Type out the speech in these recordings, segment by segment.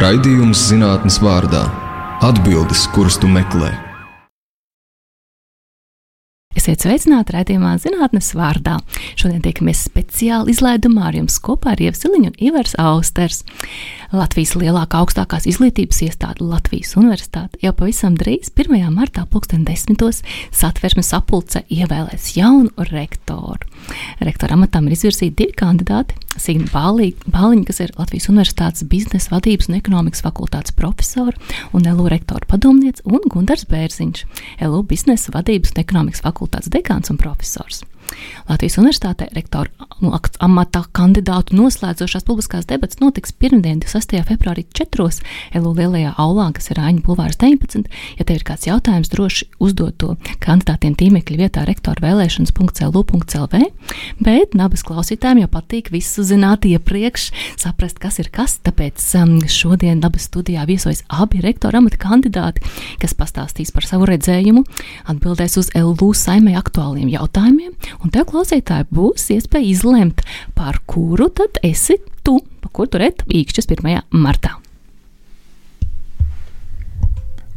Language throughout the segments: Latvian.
Raidījums zinātnes vārdā - atbildes, kuras tu meklē. Esiet sveicināti raidījumā zinātnes vārdā. Šodien tiekamies speciāli izlaidumā ar jums kopā ar Ievsiliņu un Ivers Austers. Latvijas lielākā augstākās izglītības iestāde Latvijas Universitāte jau pavisam drīz 1. martā 2010. satversmes apulce ievēlēs jaunu rektoru. Rektora amatam ir izvirzīti divi kandidāti - Signa Bāliņa, kas ir Latvijas Universitātes biznesa vadības un ekonomikas fakultātes profesora un LU rektora padomniece, un Gundars Bērziņš, LU biznesa vadības un ekonomikas fakultātes dekāns un profesors. Latvijas Universitātē rektora amatā kandidātu noslēdzošās publiskās debatas notiks pirmdien, 26. februārī 4. LU lielajā aulā, kas ir Aņa Bulvārs 19. Ja tev ir kāds jautājums, droši uzdod to kandidātiem tīmekļa vietā rektora vēlēšanas.lu.lv, bet nabas klausītājiem jau patīk visu zināt iepriekš, saprast, kas ir kas, tāpēc um, šodien nabas studijā viesojas abi rektora amata kandidāti, kas pastāstīs par savu redzējumu, atbildēs uz LU saimē aktuāliem jautājumiem Un tev, klausītāji, būs iespēja izlemt, par kuru tad esi tu, pa kuru turēt īkšķis 1. martā.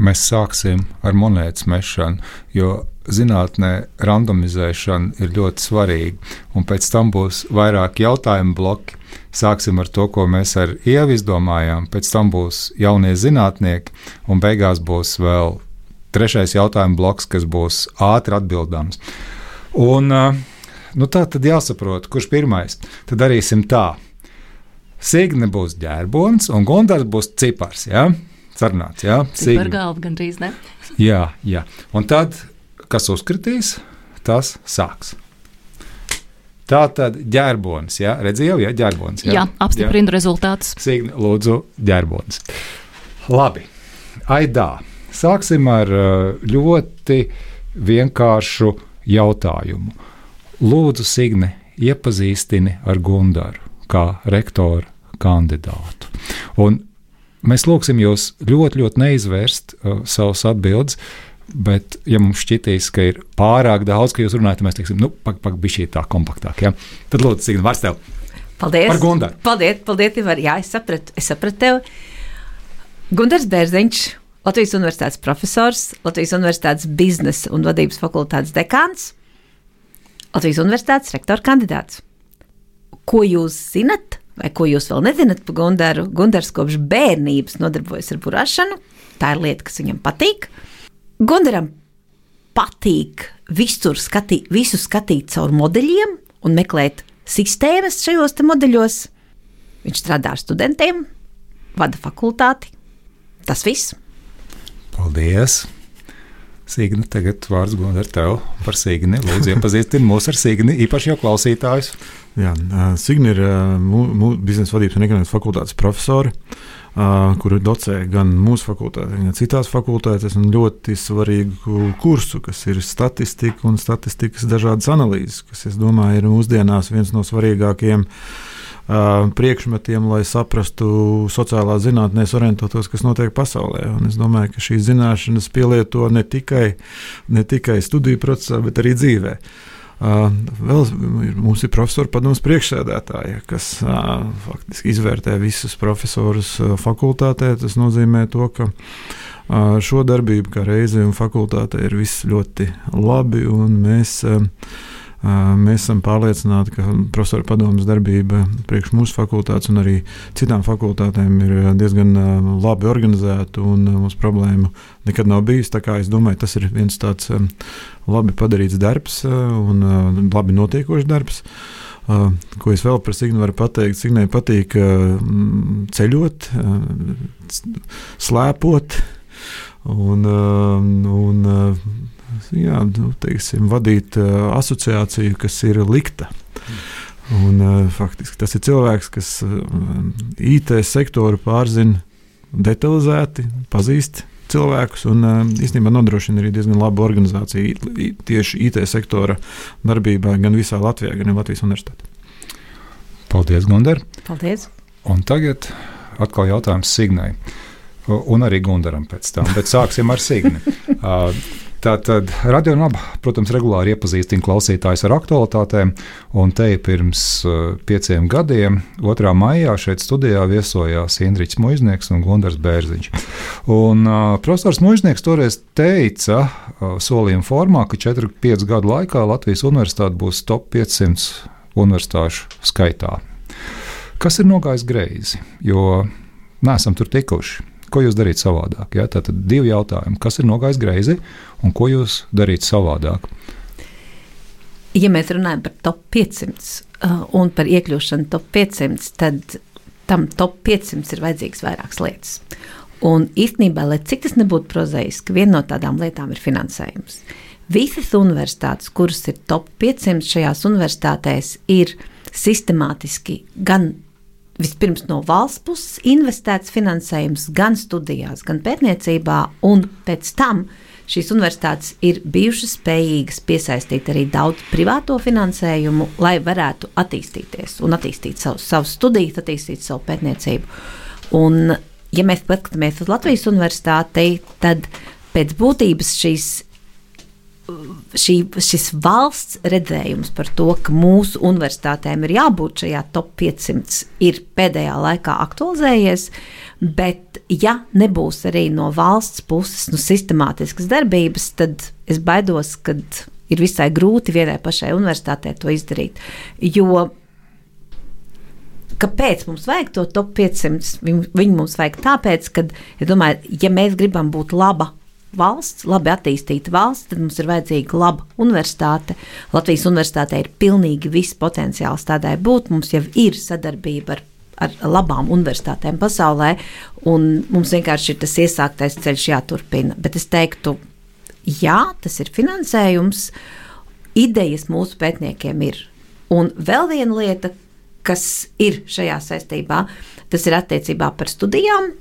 Mēs sāksim ar monētas mešanu, jo zinātnē randomizēšana ir ļoti svarīga, un pēc tam būs vairāk jautājumu bloki. Sāksim ar to, ko mēs ar Ievu izdomājām, pēc tam būs jaunie zinātnieki, un beigās būs vēl trešais jautājumu bloks, kas būs ātri atbildams. Un, nu, tā tad jāsaprot, kurš pirmais. Tad darīsim tā. Signe būs ģērbons, un Gunārs būs cipars. Ja? Sarunāts, jā, Signe. Par galvu gandrīz ne. Jā, jā. Un tad, kas uzkritīs, tas sāks. Tā tad ģērbonis, jā, redzēju, jau ģērbonis. Jā, jā apstiprinu rezultātus. Signe, lūdzu, ģērbonis. Labi, aidā. Sāksim ar ļoti vienkāršu jautājumu. Lūdzu, Signe, iepazīstini ar Gundaru kā rektoru kandidātu. Un mēs lūgsim jūs ļoti, ļoti neizvērst uh, savus atbildes. Bet, ja mums šķitīs, ka ir pārāk daudz, ka jūs runājat, tad mēs teiksim, nu, pak, pak, šī tā kompaktāk. Ja? Tad, lūdzu, Signe, vārds tev. Paldies. Par Gundaru. Paldies, paldies, Ivar. Jā, es sapratu, es sapratu tevi. Gundars Bērziņš, Latvijas Universitātes profesors, Latvijas Universitātes biznesa un vadības fakultātes dekāns, Latvijas Universitātes rektora kandidāts. Ko jūs zinat, vai ko jūs vēl nezināt par Gundaru? Gundars kopš bērnības nodarbojas ar burāšanu. Tā ir lieta, kas viņam patīk. Gundaram patīk visur skatīt, visu skatīt caur modeļiem un meklēt sistēmas šajos modeļos. Viņš strādā ar studentiem, vada fakultāti. Tas viss. Paldies! Sīgni, tagad vārds godam tev par Sīgni. Lūdzu, iepazīstini mūs ar Sīgni, īpaši jau klausītājus. Jā, Signi ir biznesa vadības un ekonomikas fakultātes profesori, kuru docē gan mūsu fakultātē, gan citās fakultātēs, un ļoti svarīgu kursu, kas ir statistika un statistikas dažādas analīzes, kas, es domāju, ir mūsdienās viens no svarīgākajiem priekšmetiem, lai saprastu sociālā zinātnēs orientētos, kas notiek pasaulē. Un es domāju, ka šīs zināšanas pielieto ne tikai, ne tikai studiju procesā, bet arī dzīvē. Uh, vēl mums ir profesora padomus priekšsēdētāja, kas uh, faktiski izvērtē visus profesorus uh, fakultātē. Tas nozīmē to, ka uh, šo darbību kā reizi un fakultātē ir viss ļoti labi, mēs uh, Mēs esam pārliecināti, ka profesora padomus darbība priekš mūsu fakultātes un arī citām fakultātēm ir diezgan labi organizēta un mums problēmu nekad nav bijis. Es domāju, tas ir viens tāds labi padarīts darbs un labi notiekošs darbs. Uh, ko es vēl par Signu varu pateikt? Signai patīk uh, ceļot, uh, slēpot un, un jā, nu, teiksim, vadīt uh, asociāciju, kas ir likta. Un, uh, faktiski tas ir cilvēks, kas uh, IT sektoru pārzina detalizēti, pazīst cilvēkus un īstenībā nodrošina arī diezgan labu organizāciju tieši IT sektora darbībā gan visā Latvijā, gan Latvijas universitātē. Paldies, Gunter! Paldies! Un tagad atkal jautājums Signai. Un arī Gundaram pēc tam, bet sāksim ar Signi. Tātad radionāba, protams, regulāri iepazīstina klausītājus ar aktualitātēm, un te pirms uh, pieciem gadiem, 2. maijā, šeit studijā viesojās Indričs Muiznieks un Gundars Bērziņš. Un, uh, profesors Muiznieks toreiz teica uh, solījuma formā, ka 4-5 gadu laikā Latvijas universitāte būs top 500 universitāšu skaitā. Kas ir nogājis greizi? Jo neesam tur tikuši ko jūs darīt savādāk? Ja? Tad divi jautājumi. Kas ir nogājis greizi un ko jūs darīt savādāk? Ja mēs runājam par top 500 uh, un par iekļūšanu top 500, tad tam top 500 ir vajadzīgas vairākas lietas. Un īstenībā, lai cik tas nebūtu prozaiski, viena no tādām lietām ir finansējums. Visas universitātes, kuras ir top 500 šajās universitātēs, ir sistemātiski gan vispirms no valsts puses investēts finansējums gan studijās, gan pētniecībā, un pēc tam šīs universitātes ir bijušas spējīgas piesaistīt arī daudz privāto finansējumu, lai varētu attīstīties un attīstīt savu, savu studiju, attīstīt savu pētniecību. Un, ja mēs paskatāmies uz Latvijas universitāti, tad pēc būtības šīs šī, šis valsts redzējums par to, ka mūsu universitātēm ir jābūt šajā top 500, ir pēdējā laikā aktualizējies. Bet, ja nebūs arī no valsts puses nu, sistemātiskas darbības, tad es baidos, ka ir visai grūti vienai pašai universitātei to izdarīt. Jo kāpēc mums vajag to top 500? Viņu, viņu mums vajag tāpēc, ka, ja, domāju, ja mēs gribam būt laba valsts, labi attīstīta valsts, tad mums ir vajadzīga laba universitāte. Latvijas universitātē ir pilnīgi viss potenciāls tādai būt. Mums jau ir sadarbība ar, ar labām universitātēm pasaulē, un mums vienkārši ir tas iesāktais ceļš jāturpina. Bet es teiktu, jā, tas ir finansējums, idejas mūsu pētniekiem ir. Un vēl viena lieta, kas ir šajā saistībā, tas ir attiecībā par studijām,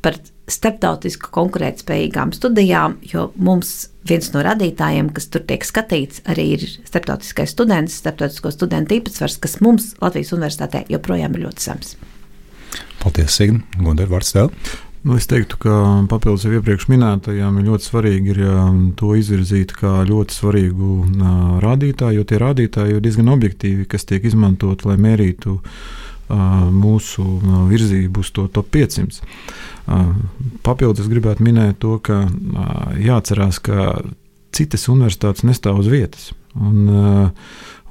par starptautiski konkurētspējīgām studijām, jo mums viens no radītājiem, kas tur tiek skatīts, arī ir starptautiskais students, starptautisko studentu īpatsvars, kas mums Latvijas universitātē joprojām ir ļoti zems. Paldies, Signa. Gundar, vārds tev. Nu, es teiktu, ka papildus jau iepriekš minētajām ir ļoti svarīgi ir, to izvirzīt kā ļoti svarīgu uh, rādītāju, jo tie rādītāji ir diezgan objektīvi, kas tiek izmantot, lai mērītu uh, mūsu virzību uz to top 500. Papildus gribētu minēt to, ka jāatcerās, ka citas universitātes nestāv uz vietas. Un,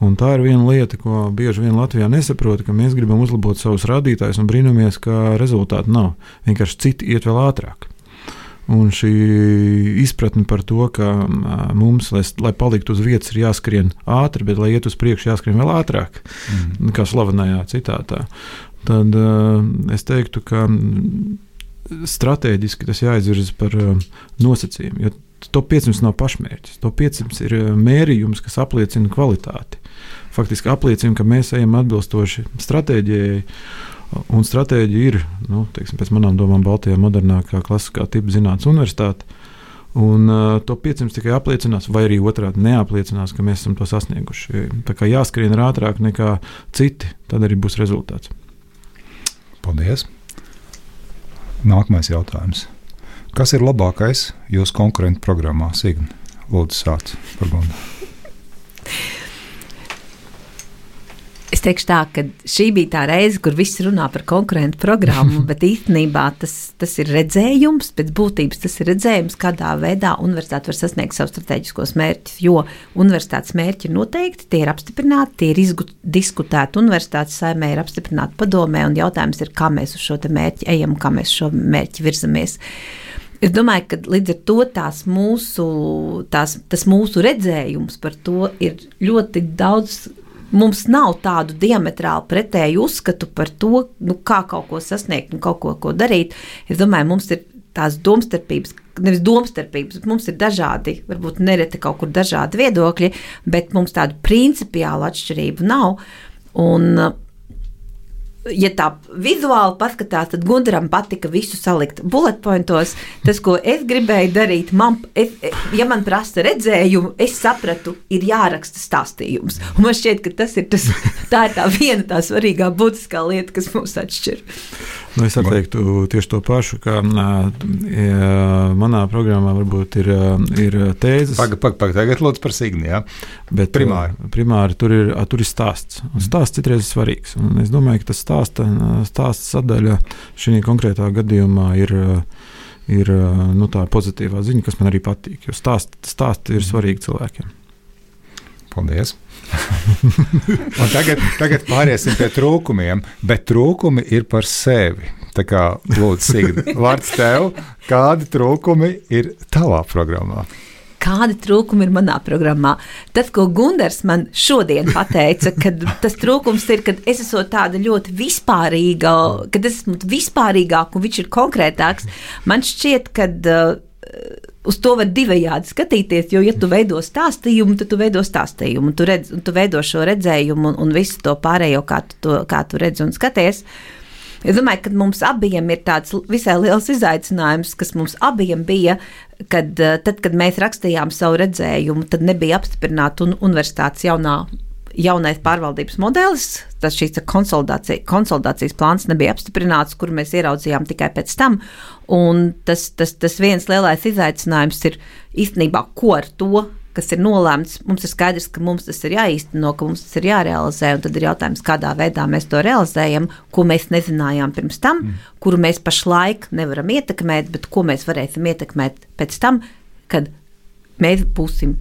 un tā ir viena lieta, ko bieži vien Latvijā nesaprot, ka mēs gribam uzlabot savus rādītājus un brīnamies, ka rezultāti nav. Vienkārši citi iet vēl ātrāk. Un šī izpratne par to, ka mums, lai, lai paliktu uz vietas, ir jāskrien ātri, bet, lai iet uz priekšu, jāskrien vēl ātrāk, mm. kā slavenajā citātā. Tad es teiktu, ka stratēģiski tas jāizvirza par um, nosacījumu. Jo to 500 nav pašmērķis. To 500 ir uh, mērījums, kas apliecina kvalitāti. Faktiski apliecina, ka mēs ejam atbilstoši stratēģijai. Un stratēģija ir, nu, teiksim, pēc manām domām, Baltijā modernākā klasiskā tipa zinātnes universitāte. Un uh, to 500 tikai apliecinās, vai arī otrādi neapliecinās, ka mēs esam to sasnieguši. Tā kā jāskrien ātrāk nekā citi, tad arī būs rezultāts. Paldies! Nākamais jautājums. Kas ir labākais jūsu konkurentu programmā? Signa, lūdzu, sāc par Gundu. Es teikšu tā, ka šī bija tā reize, kur viss runā par konkurentu programmu, bet īstenībā tas, tas ir redzējums, pēc būtības tas ir redzējums, kādā veidā universitāte var sasniegt savus strateģiskos mērķus. Jo universitātes mērķi ir noteikti, tie ir apstiprināti, tie ir izdiskutēti universitātes saimē, ir apstiprināti padomē, un jautājums ir, kā mēs uz šo mērķi ejam, kā mēs šo mērķi virzamies. Es domāju, ka līdz ar to tās mūsu, tās, tas mūsu redzējums par to ir ļoti daudz mums nav tādu diametrāli pretēju uzskatu par to, nu, kā kaut ko sasniegt un kaut ko, ko darīt. Es domāju, mums ir tās domstarpības, nevis domstarpības, bet mums ir dažādi, varbūt nereti kaut kur dažādi viedokļi, bet mums tādu principiālu atšķirību nav. Un, ja tā vizuāli paskatās, tad Gunteram patika visu salikt bullet pointos. Tas, ko es gribēju darīt, man, es, ja man prasa redzējumu, es sapratu, ir jāraksta stāstījums. Un man šķiet, ka tas ir tas, tā ir tā viena tā svarīgā būtiskā lieta, kas mūs atšķir. Nu, es teiktu tieši to pašu, ka ja, manā programmā varbūt ir, ir tēzes. Pagaid, pagaid, pag, tagad lūdzu par signu. Ja? Bet primāri. primāri tur, ir, tur ir stāsts. Un stāsts citreiz ir svarīgs. Un es domāju, ka tas stāsta, stāsta sadaļa šī konkrētā gadījumā ir. Ir nu, tā pozitīvā ziņa, kas man arī patīk. Jo stāsti stāst ir svarīgi cilvēkiem. Paldies! tagad, tagad pāriesim pie trūkumiem, bet trūkumi ir par sevi. Tā kā lūdzu, Signa, vārds tev, kādi trūkumi ir tavā programmā? Kādi trūkumi ir manā programmā? Tas, ko Gunārs man šodien pateica, ka tas trūkums ir, ka es esmu tāda ļoti vispārīga, kad es esmu vispārīgāka un viņš ir konkrētāks. Man šķiet, ka uh, uz to var divējādi skatīties. Jo, ja tu veido stāstījumu, tad tu veido stāstījumu, un tu, redz, un tu veido šo redzējumu un, un visu to pārējo, kā tu, to, kā tu redzi un skaties. Es domāju, ka mums abiem ir tāds visai liels izaicinājums, kas mums abiem bija, kad, eh, tad, kad mēs rakstījām savu redzējumu, tad nebija apstiprināta un universitātes jaunā jaunais pārvaldības modelis, tas šīs konsolidācija, konsolidācijas plāns nebija apstiprināts, kur mēs ieraudzījām tikai pēc tam. Un tas, tas, tas viens lielais izaicinājums ir īstenībā, ko ar to, kas ir nolēmts. Mums ir skaidrs, ka mums tas ir jāīsteno, ka mums tas ir jārealizē, un tad ir jautājums, kādā veidā mēs to realizējam, ko mēs nezinājām pirms tam, mm. kuru mēs pašlaik nevaram ietekmēt, bet ko mēs varēsim ietekmēt pēc tam, kad mēs būsim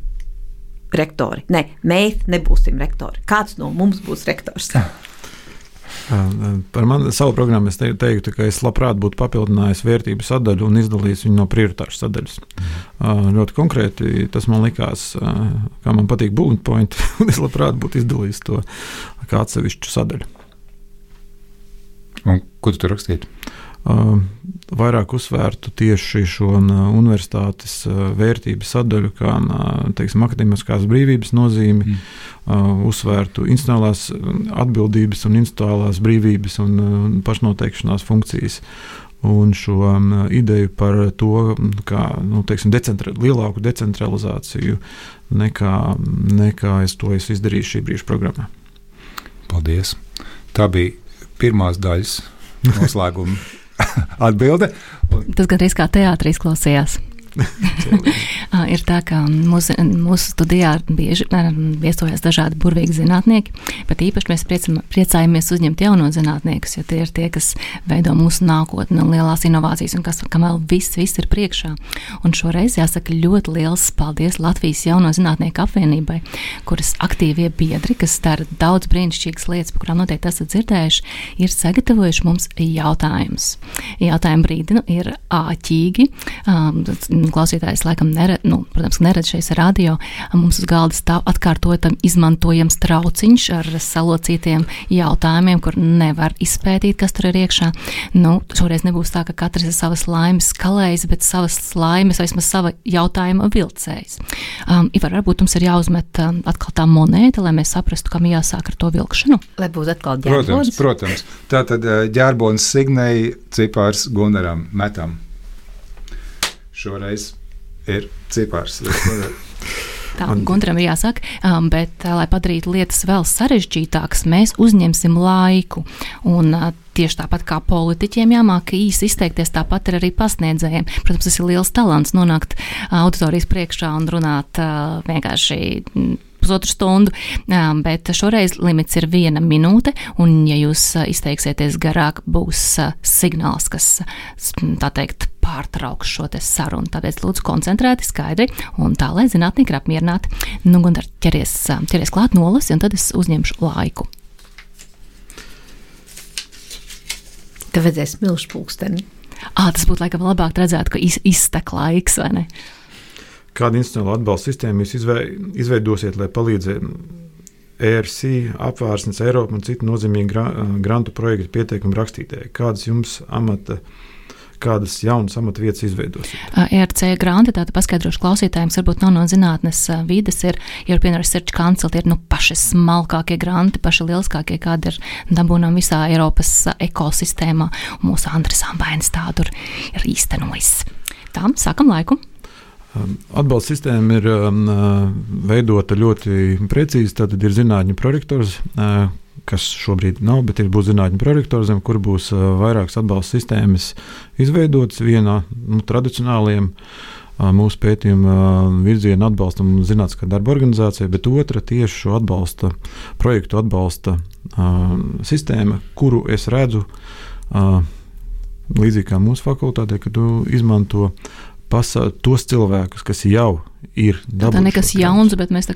rektori. Nē, mēs nebūsim rektori. Kāds no mums būs rektors? Par mani savu programmu es teiktu, ka es labprāt būtu papildinājis vērtību sadaļu un izdalījis viņu no prioritāšu sadaļas. Mm. Ļoti konkrēti tas man likās, kā man patīk bullet point, un es labprāt būtu izdalījis to kā atsevišķu sadaļu. Un, ko tu tur rakstītu? Vairāk uzsvērtu tieši šo universitātes vērtību sadaļu, kā teiksim, akadēmiskās brīvības nozīmi, mm. uzsvērtu institucionālās atbildības un institucionālās brīvības un pašnoteikšanās funkcijas. Un šo ideju par to, kā nu, teiksim, decentra, lielāku decentralizāciju nekā, nekā es to esmu izdarījis šī brīža programmā. Paldies! Tā bija pirmās daļas noslēguma Atbilde. Tas gandrīz kā teātris izklausījās. Ir tā, ka mūsu, mūsu studijā bieži viesojas dažādi burvīgi zinātnieki, bet īpaši mēs priecam, priecājamies uzņemt jauno zinātniekus, jo tie ir tie, kas veido mūsu nākotni un lielās inovācijas, un kas, kam vēl viss, viss ir priekšā. Un šoreiz jāsaka ļoti liels paldies Latvijas jauno zinātnieku apvienībai, kuras aktīvie biedri, kas dara daudz brīnišķīgas lietas, par kurām noteikti esat dzirdējuši, ir sagatavojuši mums jautājumus. Jautājumu brīdi nu, ir āķīgi. Um, klausītājs laikam neredz, nu, protams, neredz šeit radio. Mums uz galda stāv atkārtotam izmantojams trauciņš ar salocītiem jautājumiem, kur nevar izpētīt, kas tur ir iekšā. Nu, šoreiz nebūs tā, ka katrs ir savas laimes skalējis, bet savas laimes vai vismaz sava jautājuma vilcējs. Um, Ivar, varbūt mums ir jāuzmet um, atkal tā monēta, lai mēs saprastu, kam jāsāk ar to vilkšanu. Lai būtu atkal ģērbons. Protams, protams. Tā tad uh, ģērbons signēja cipārs Gunaram metam šoreiz ir cipars. Tā Gunteram ir jāsaka, um, bet, uh, lai padarītu lietas vēl sarežģītākas, mēs uzņemsim laiku. Un, uh, tieši tāpat kā politiķiem jāmāk īsi izteikties, tāpat ir arī pasniedzējiem. Protams, tas ir liels talants nonākt uh, auditorijas priekšā un runāt uh, vienkārši pusotru stundu, bet šoreiz limits ir viena minūte, un, ja jūs izteiksieties garāk, būs signāls, kas, tā teikt, pārtrauks šo sarunu. Tāpēc lūdzu koncentrēti, skaidri un tā, lai zinātnieki ir apmierināti. Nu, Gundar, ķeries, ķeries klāt nolasi, un tad es uzņemšu laiku. Tev vajadzēs milzu pulksteni. À, tas būtu laikam labāk redzēt, ka iz, iztek laiks, vai ne? Kādu institucionālu atbalstu sistēmu jūs izveidosiet, lai palīdzētu ERC, apvārsnes Eiropa un citu nozīmīgu gra, grantu projektu pieteikumu rakstītēji? Kādas jums amata, kādas jaunas amatvietas izveidosim. ERC granti, tātad paskaidrošu klausītājiem, varbūt nav no zinātnes vides, ir European Research Council, tie ir nu, paši smalkākie granti, paši lieliskākie, kādi ir dabūnām visā Eiropas ekosistēmā. Mūsu Andris Ambainis tādu ir īstenojis. Tā, sākam laiku. Um, atbalsta sistēma ir um, veidota ļoti precīzi. Tad ir zinātņu prorektors, uh, kas šobrīd nav, bet ir būs zinātņu prorektors, zem kur būs uh, vairākas atbalsta sistēmas izveidotas. Viena no nu, tradicionālajiem mūsu pētījuma virziena atbalstam zinātniskā darba organizācija, bet otra tieši šo atbalsta projektu atbalsta sistēma, kuru es redzu līdzīgi kā mūsu fakultātē, kad tu izmanto pasa, tos cilvēkus, kas jau ir dabūjuši. Tā nekas jauns, bet mēs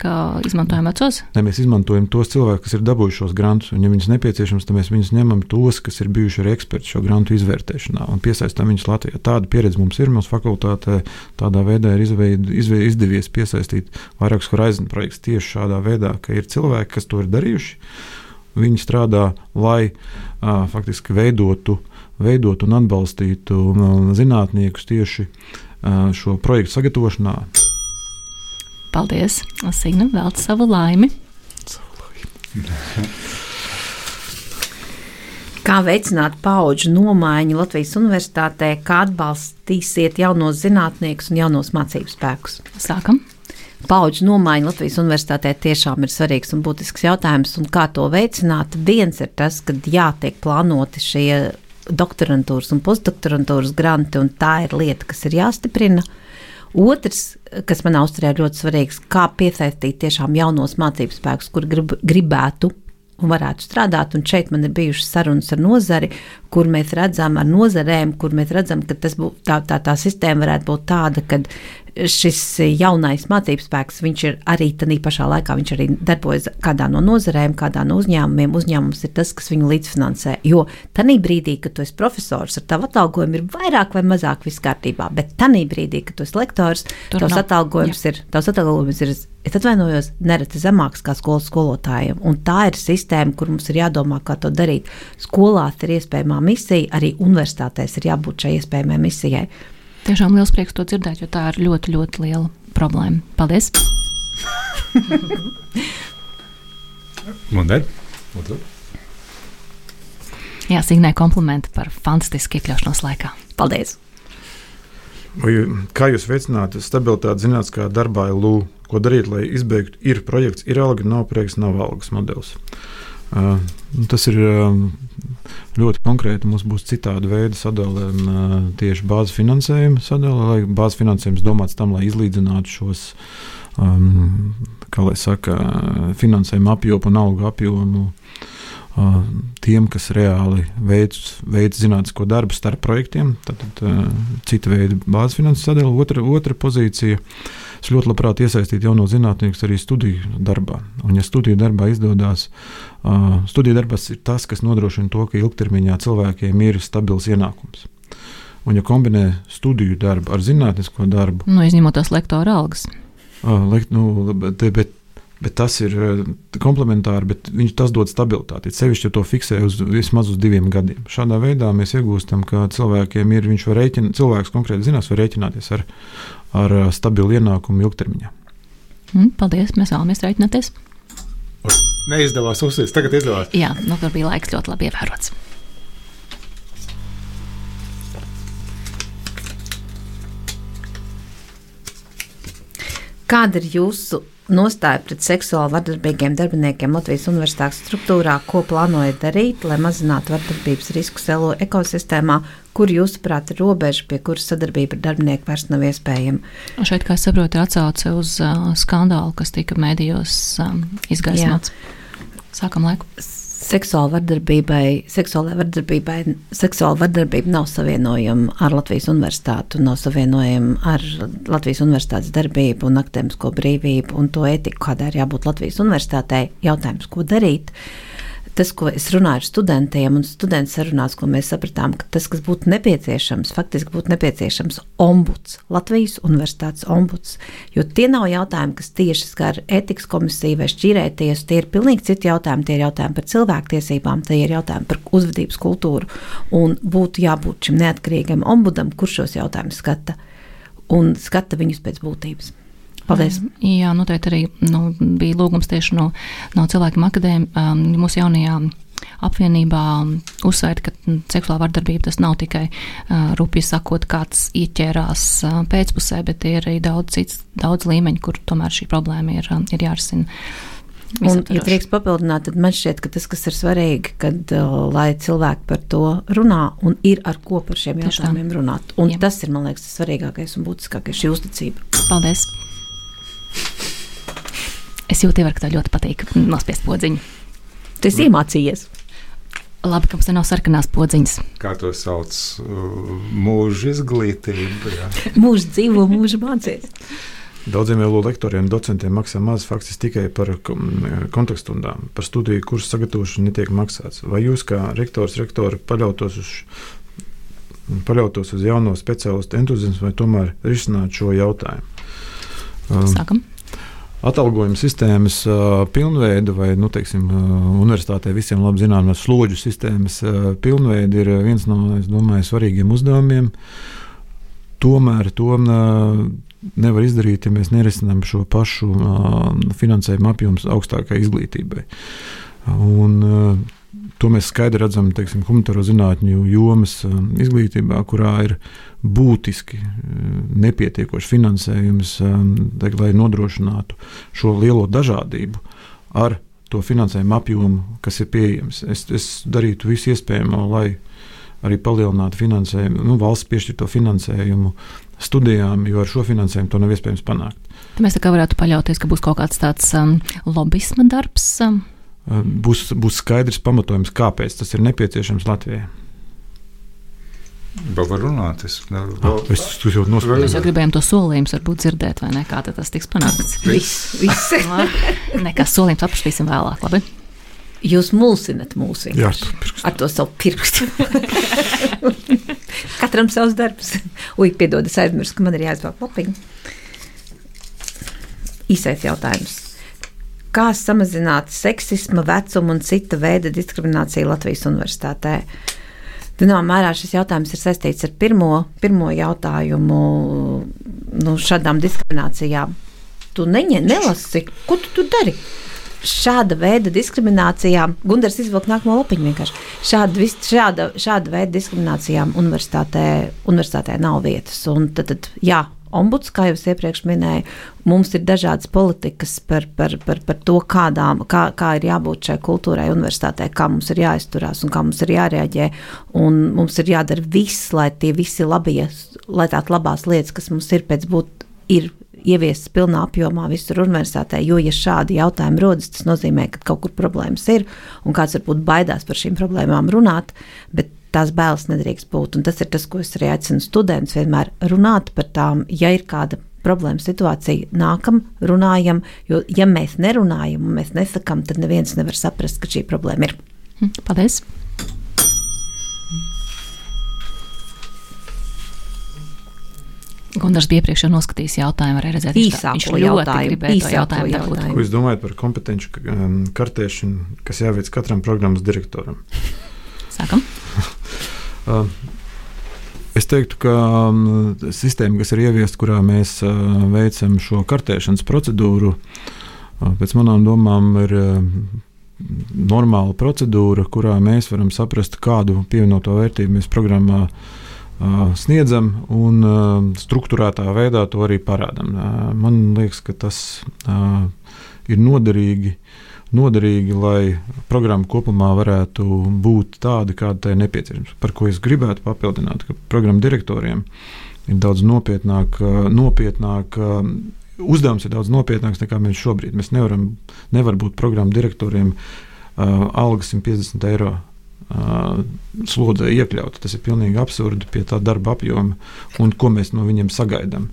izmantojam vecos? Ne, mēs izmantojam tos cilvēkus, kas ir dabūjuši šos grantus. Un, ja viņus nepieciešams, tad mēs viņus ņemam tos, kas ir bijuši arī eksperti šo grantu izvērtēšanā un piesaistām viņus Latvijā. Tāda pieredze mums ir. Mūsu fakultātē tādā veidā ir izveid, izveid, izdevies piesaistīt vairākus horizon projektus tieši šādā veidā, ka ir cilvēki, kas to ir darījuši. Viņi strādā, lai uh, faktiski veidotu, veidotu un atbalstītu uh, zinātniekus tieši uh, šo projektu sagatavošanā. Paldies! Signa vēl savu laimi! Kā veicināt paudžu nomaiņu Latvijas universitātē, kā atbalstīsiet jaunos zinātniekus un jaunos mācību spēkus? Sākam! Paudžu nomaiņa Latvijas universitātē tiešām ir svarīgs un būtisks jautājums, un kā to veicināt. Viens ir tas, ka jātiek plānoti šie doktorantūras un postdoktorantūras granti, un tā ir lieta, kas ir jāstiprina. Otrs, kas manā uzturē ir ļoti svarīgs, kā piesaistīt tiešām jaunos mācību spēkus, kur grib, gribētu un varētu strādāt. Un šeit man ir bijušas sarunas ar nozari, kur mēs redzam, ar nozarēm, kur mēs redzam, ka bū, tā, tā, tā sistēma varētu būt tāda, ka šis jaunais mācību spēks, viņš ir arī tādā pašā laikā, viņš arī darbojas kādā no nozarēm, kādā no uzņēmumiem. Uzņēmums ir tas, kas viņu līdzfinansē. Jo tajā brīdī, kad tu esi profesors, ar tavu atalgojumu ir vairāk vai mazāk viss kārtībā, bet tajā brīdī, kad tu esi lektors, Tur tavs nav. atalgojums Jā. ir, tavs atalgojums ir, es atvainojos, nereti zemāks kā skolas skolotājiem. Un tā ir sistēma, kur mums ir jādomā, kā to darīt. Skolās ir iespējamā misija, arī universitātēs ir jābūt šai iespējamai misijai. Tiešām liels prieks to dzirdēt, jo tā ir ļoti, ļoti liela problēma. Paldies! Munder. Jā, Signē komplimenti par fantastisku iekļaušanos laikā. Paldies! Kā jūs veicināt stabilitāti zinātniskā darbā, LU? Ko darīt, lai izbeigtu, ir projekts, ir alga, nav projekts, nav algas modelis? Uh, tas ir uh, ļoti konkrēti. Mums būs citāda veida sadalē, uh, tieši bāzes finansējuma sadalē, lai bāzes finansējums domāts tam, lai izlīdzinātu šos, um, kā lai saka, finansējuma apjomu un algu apjomu. Uh, tiem, kas reāli veids, veids zinātnisko darbu starp projektiem, tad, uh, cita veida bāzes finansējuma sadalījuma. Otra, otra pozīcija Es ļoti labprāt iesaistītu jauno zinātnieku arī studiju darbā. Un, ja studiju darbā izdodas, studiju darbs ir tas, kas nodrošina to, ka ilgtermiņā cilvēkiem ir stabils ienākums. Un, ja kombinē studiju darbu ar zinātnisko darbu, nu, izņemot tās lektora algas. Lekt, nu, bet, bet, bet tas ir komplementāri, bet viņš tas dod stabilitāti. Sevišķi, ja to fiksē uz vismaz uz diviem gadiem. Šādā veidā mēs iegūstam, ka cilvēkiem ir, viņš var rēķināt, cilvēks konkrēti zinās, var rēķināties ar, ar stabilu ienākumu ilgtermiņā. Mm, paldies, mēs vēlamies rēķināties. Neizdevās uzsvērt, tagad izdevās. Jā, nu, tur bija laiks ļoti labi ievērots. Kāda ir jūsu nostāja pret seksuāli vardarbīgiem darbiniekiem Latvijas universitātes struktūrā? Ko plānojat darīt, lai mazinātu vardarbības riskus LO ekosistēmā kur jūsuprāt ir robeža, pie kuras sadarbība ar darbinieku vairs nav iespējama. Šeit, kā saprotu, ir atsauce uz uh, skandālu, kas tika mēdījos um, izgaismots. Sākam laiku. Seksuāla vardarbībai, seksuāla vardarbībai, seksuāla vardarbība nav savienojama ar Latvijas universitātu, nav savienojama ar Latvijas universitātes darbību un akadēmisko brīvību un to etiku, kādai ir jābūt Latvijas universitātei. Jautājums, ko darīt? Tas, ko es runāju ar studentiem, un studenti sarunās, ko mēs sapratām, ka tas, kas būtu nepieciešams, faktiski būtu nepieciešams ombuds, Latvijas universitātes ombuds. Jo tie nav jautājumi, kas tieši skar etikas komisiju vai šķīrēties, tie ir pilnīgi citi jautājumi. Tie ir jautājumi par cilvēktiesībām, tie ir jautājumi par uzvedības kultūru, un būtu jābūt šim neatkarīgam ombudam, kurš šos jautājumus skata un skata viņus pēc būtības. Paldies. Jā, noteikti arī nu, bija lūgums tieši no, no cilvēkiem akadēmiem um, mūsu jaunajā apvienībā uzsvērt, ka seksuālā vardarbība tas nav tikai uh, rupji sakot, kāds ieķērās uh, pēcpusē, bet ir arī daudz cits, daudz līmeņu, kur tomēr šī problēma ir, uh, ir jārisina. Un, ja drīkst papildināt, tad man šķiet, ka tas, kas ir svarīgi, kad uh, lai cilvēki par to runā un ir ar ko par šiem jautājumiem runāt. Un Jā. tas ir, man liekas, tas svarīgākais un būtiskākais - šī uzticība. Paldies! Es jūtu, ka tev ļoti patīk nospiest podziņu. Tu esi iemācījies. Labi, ka mums te nav sarkanās podziņas. Kā to sauc? Mūža izglītība. mūža dzīvo, mūža mācīs. Daudziem LO lektoriem docentiem maksā maz faktiski tikai par kontekstundām. Par studiju kursu sagatavošanu netiek maksāts. Vai jūs, kā rektors, rektori, paļautos uz, paļautos uz jauno speciālistu entuziasmu vai tomēr risināt šo jautājumu? Sākam. Atalgojuma sistēmas uh, pilnveida, vai nu, teiksim, uh, universitātē visiem labi zināmās slodžu sistēmas uh, pilnveida ir viens no domāju, svarīgiem uzdevumiem. Tomēr to nevar izdarīt, ja mēs nerisinām šo pašu finansējumu apjomu augstākai izglītībai. Un, To mēs skaidri redzam teiksim, humanitāro zinātņu jomas um, izglītībā, kurā ir būtiski um, nepietiekošs finansējums, um, lai nodrošinātu šo lielo dažādību ar to finansējumu apjomu, kas ir pieejams. Es, es darītu visu iespējamo, lai arī palielinātu finansējumu, nu, valsts piešķirto finansējumu studijām, jo ar šo finansējumu to nav iespējams panākt. Mēs tā kā varētu paļauties, ka būs kaut kāds tāds um, lobbyisma darbs. Um būs, būs skaidrs pamatojums, kāpēc tas ir nepieciešams Latvijai. Vēl var runāt. Es, ah, jau nospēju. Mēs jau gribējām to solījumu, varbūt dzirdēt, vai ne? Kā tas tiks panākts? Viss, viss. Nekas solījums apspriestīsim vēlāk, labi? Jūs mulsinat mūs Jā, ar to savu pirkstu. Katram savs darbs. Ui, piedod, es aizmirsu, ka man ir jāizvāk lapiņa. Īsais jautājums kā samazināt seksisma, vecuma un cita veida diskrimināciju Latvijas universitātē. Zināmā mērā šis jautājums ir saistīts ar pirmo, pirmo jautājumu nu, šādām diskriminācijām. Tu neņem, nelasi, ko tu, tu dari? Šāda veida diskriminācijām, Gunārs izvilka nākamo lapiņu vienkārši. Šāda, šāda, šāda veida diskriminācijām universitātē, universitātē nav vietas. Un tad, tad jā, ombuds, kā jau es iepriekš minēju, mums ir dažādas politikas par, par, par, par to, kādām, kā, kā ir jābūt šai kultūrai, universitātē, kā mums ir jāizturās un kā mums ir jārēģē. Mums ir jādara viss, lai tie visi labie, lai tādas labās lietas, kas mums ir pēc būt, ir ieviestas pilnā apjomā visur universitātē. Jo, ja šādi jautājumi rodas, tas nozīmē, ka kaut kur problēmas ir un kāds varbūt baidās par šīm problēmām runāt. Bet tās bailes nedrīkst būt. Un tas ir tas, ko es arī aicinu studentus vienmēr runāt par tām, ja ir kāda problēma situācija, nākam, runājam, jo ja mēs nerunājam un mēs nesakām, tad neviens nevar saprast, ka šī problēma ir. Hm, paldies! Gunārs bija iepriekš noskatījis jautājumu, arī redzēt, īsāku viņš ļoti jautājumu, gribēja to jautājumu dabūt. Ko jūs domājat par kompetenci um, kartēšanu, kas jāveic katram programmas direktoram? Sākam! Uh, es teiktu, ka um, sistēma, kas ir ieviesta, kurā mēs uh, veicam šo kartēšanas procedūru, uh, pēc manām domām ir normāla procedūra, kurā mēs varam saprast, kādu pievienoto vērtību mēs programmā sniedzam un struktūrētā veidā to arī parādām. Man liekas, ka tas ir noderīgi noderīgi, lai programma kopumā varētu būt tāda, kāda tai ir nepieciešama. Par ko es gribētu papildināt, ka programmu direktoriem ir daudz nopietnāk, nopietnāk uzdevums ir daudz nopietnāks nekā mēs šobrīd. Mēs nevaram nevar būt programmu direktoriem uh, alga 150 eiro. Uh, slodzē iekļaut. Tas ir pilnīgi absurdi pie tā darba apjoma un ko mēs no viņiem sagaidām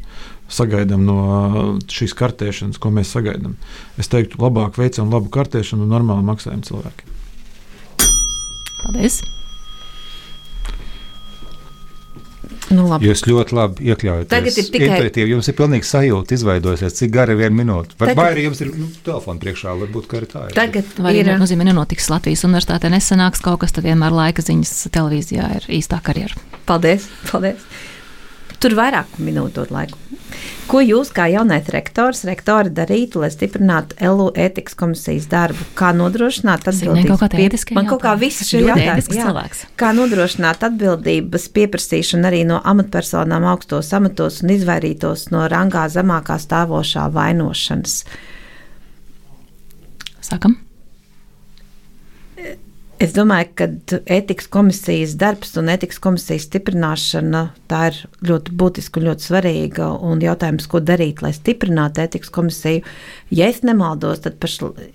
sagaidām no uh, šīs kartēšanas, ko mēs sagaidām. Es teiktu, labāk veicam labu kartēšanu un normāli maksājam cilvēkiem. Paldies! Nu, labi. Jūs ļoti labi iekļaujaties. Tagad ir tikai- intuitīvi. Jums ir pilnīgi sajūta, izveidojusies, cik gara ir viena minūte. Vai, Tagad- vai arī jums ir nu, telefons priekšā, varbūt arī tā ir. Tagad Vai ir. arī nozīmē, nenotiks Latvijas universitātē, nesanāks kaut kas, tad vienmēr laika ziņas televīzijā ir īstā karjera. Paldies, paldies. Tur vairāk minūtu dod laiku. Ko jūs, kā jaunais rektors, rektori darītu, lai stiprinātu LU ētikas komisijas darbu? Kā nodrošināt Signē, kaut kādi pie- ētiskie Man kaut kā viss ļoti jautājumi. ētisks cilvēks. Kā nodrošināt atbildības pieprasīšanu arī no amatpersonām augstos amatos un izvairītos no rangā zemākā stāvošā vainošanas? Sākam! Es domāju, ka ētikas komisijas darbs un ētikas komisijas stiprināšana tā ir ļoti būtiska un ļoti svarīga. Un jautājums, ko darīt, lai stiprinātu ētikas komisiju, ja es nemaldos, tad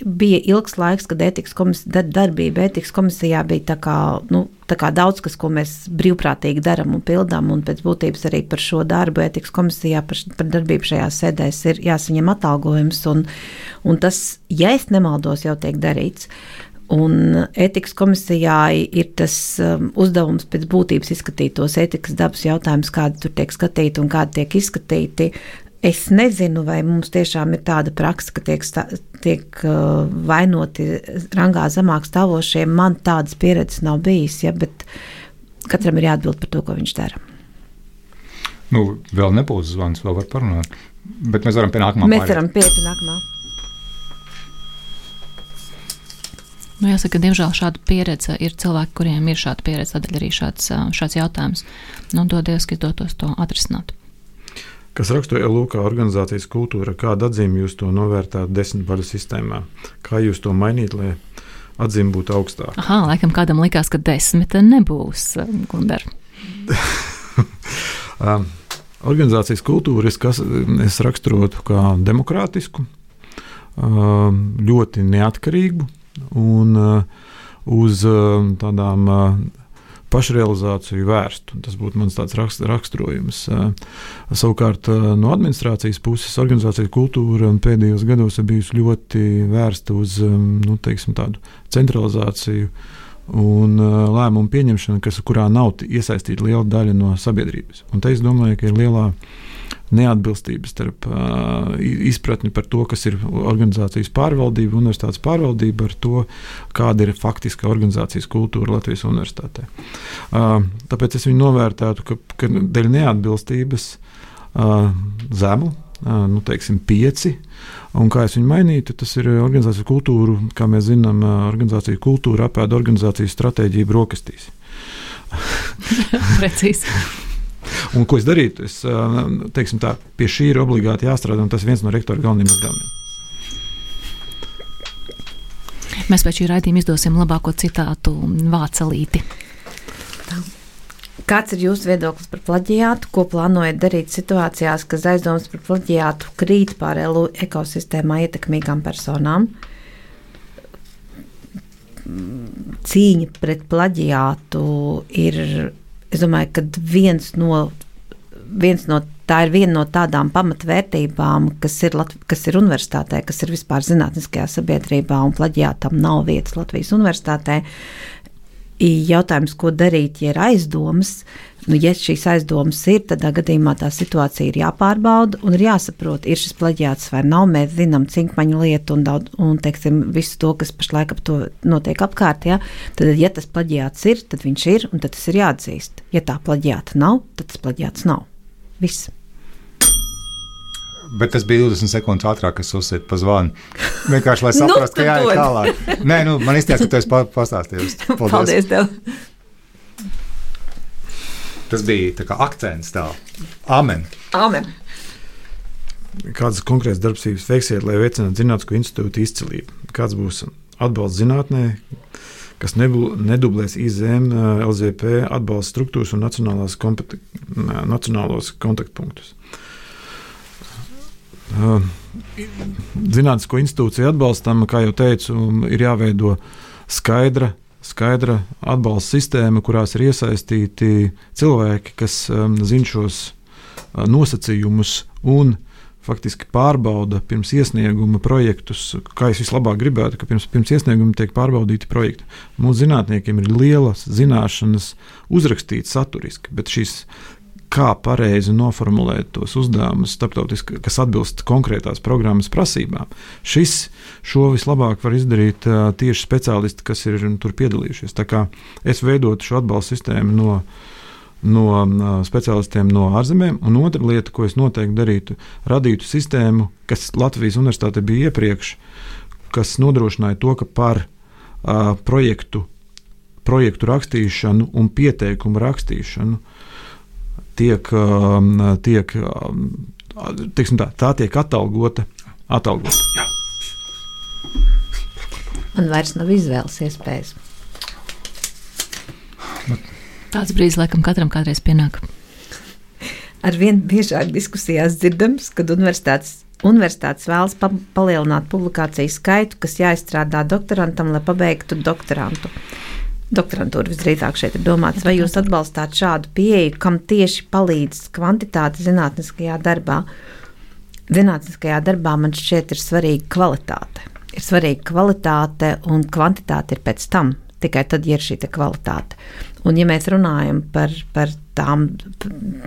bija ilgs laiks, kad ētikas komisija, darbība ētikas komisijā bija tā kā, nu, tā kā daudz kas, ko mēs brīvprātīgi darām un pildām. Un pēc būtības arī par šo darbu ētikas komisijā, par, par darbību šajās sēdēs ir jāsaņem atalgojums. Un, un tas, ja es nemaldos, jau tiek darīts. Un ētikas komisijai ir tas um, uzdevums pēc būtības izskatīt tos ētikas dabas jautājumus, kādi tur tiek skatīti un kādi tiek izskatīti. Es nezinu, vai mums tiešām ir tāda praksa, ka tiek, stā, tiek uh, vainoti rangā zemāk stāvošie. Man tādas pieredzes nav bijis, ja, bet katram ir jāatbild par to, ko viņš dara. Nu, vēl nebūs zvans, vēl var parunāt. Bet mēs varam pie nākamā Mēs varam pieiet pie nākamā. Nu, jāsaka, diemžēl šāda pieredze ir cilvēki, kuriem ir šāda pieredze, tādēļ arī šāds, šāds jautājums. Nu, dodies, ka izdotos to atrisināt. Kas raksturo LUK organizācijas kultūru, kādu atzīmi jūs to novērtējat desmit baļu sistēmā? Kā jūs to mainīt, lai atzīme būtu augstāka? Aha, laikam kādam likās, ka desmit nebūs, Gundar. Organizācijas kultūru es, kas, es raksturotu kā demokrātisku, ļoti neatkarīgu un uh, uz uh, tādām uh, pašrealizāciju vērstu. Tas būtu mans tāds rakst, raksturojums. Uh, Savukārt, uh, no administrācijas puses, organizācijas kultūra pēdējos gados ir bijusi ļoti vērsta uz um, nu, teiksim, tādu centralizāciju un uh, lēmumu pieņemšanu, kas, kurā nav iesaistīta liela daļa no sabiedrības. Un te es domāju, ka ir lielā neatbilstība starp uh, izpratni par to, kas ir organizācijas pārvaldība, universitātes pārvaldība, ar to, kāda ir faktiskā organizācijas kultūra Latvijas universitātē. Uh, tāpēc es viņu novērtētu, ka, ka dēļ neatbilstības uh, zemu, uh, nu, teiksim, pieci. Un kā es viņu mainītu, tas ir organizācijas kultūra, kā mēs zinām, organizācija kultūra apēda organizācijas stratēģiju brokastīs. Precīzi. Un, ko es darītu? Es, teiksim, tā, pie šī ir obligāti jāstrādā, un tas ir viens no rektora galvenajiem uzdevumiem. Mēs pēc šī raidījuma izdosim labāko citātu vācelīti. Kāds ir jūsu viedoklis par plaģiātu? Ko plānojat darīt situācijās, kad aizdomas par plaģiātu krīt pār LU ekosistēmā ietekmīgām personām? Cīņa pret plaģiātu ir, es domāju, ka viens no, viens no tā ir viena no tādām pamatvērtībām, kas ir, Lat kas ir universitātē, kas ir vispār zinātniskajā sabiedrībā, un plaģiātam nav vietas Latvijas universitātē. Jautājums, ko darīt, ja ir aizdomas, nu, ja šīs aizdomas ir, tad gadījumā tā situācija ir jāpārbauda un ir jāsaprot, ir šis plaģiāts vai nav. Mēs zinām cinkmaņu lietu un, daudz, un teiksim, visu to, kas pašlaik ap to notiek apkārt. Ja? Tad, ja tas plaģiāts ir, tad viņš ir un tad tas ir jāatzīst. Ja tā plaģiāta nav, tad tas plaģiāts nav. Viss. Bet tas bija 20 sekundes ātrāk, kas uzsita pa zvanu. Vienkārši, lai Nu, saprastu, tad ka jāiet tālāk. Nē, nu, man izties, ka tu esi pa- pastāstījis. Paldies. Paldies tev! Tas bija tā kā akcents tā. Amen. Amen! Kādas konkrētas darbības veiksiet, lai veicinātu zinātnisko institūtu izcilību? Kāds būs atbalsts zinātnē, kas nedublēs IZM, LZP atbalsta struktūras un nacionālos kontaktpunktus? Zinātnisko institūciju atbalstam, kā jau teicu, ir jāveido skaidra, skaidra atbalsta sistēma, kurās ir iesaistīti cilvēki, kas zina šos nosacījumus un faktiski pārbauda pirms iesnieguma projektus, kā es vislabāk gribētu, ka pirms, pirms iesnieguma tiek pārbaudīti projekti. Mūsu zinātniekiem ir lielas zināšanas uzrakstīt saturiski, bet šīs kā pareizi noformulēt tos uzdevumus, kas atbilst konkrētās programmas prasībām. Šis šo vislabāk var izdarīt tieši speciālisti, kas ir tur piedalījušies. Es veidotu šo atbalstu sistēmu no no speciālistiem no ārzemēm. Un otra lieta, ko es noteikti darītu, radītu sistēmu, kas Latvijas universitāte bija iepriekš, kas nodrošināja to, ka par uh, projektu, projektu rakstīšanu un pieteikumu rakstīšanu uh, tiek uh, tā, tā tiek atalgota. atalgota. Jā. Man vairs nav izvēles iespējas. Tāds brīdis, laikam, katram kādreiz pienāk. Arvien biežāk diskusijās dzirdams, kad universitātes, universitātes vēlas pa palielināt publikāciju skaitu, kas jāizstrādā doktorantam, lai pabeigtu doktorantu. Doktorantūra visdrīzāk šeit ir domāts, vai jūs atbalstāt šādu pieeju, kam tieši palīdz kvantitāte zinātniskajā darbā? Zinātniskajā darbā man šķiet ir svarīga kvalitāte. Ir svarīga kvalitāte, un kvantitāte ir pēc tam, tikai tad, ir šī kvalitāte. Un, ja mēs runājam par, par tām,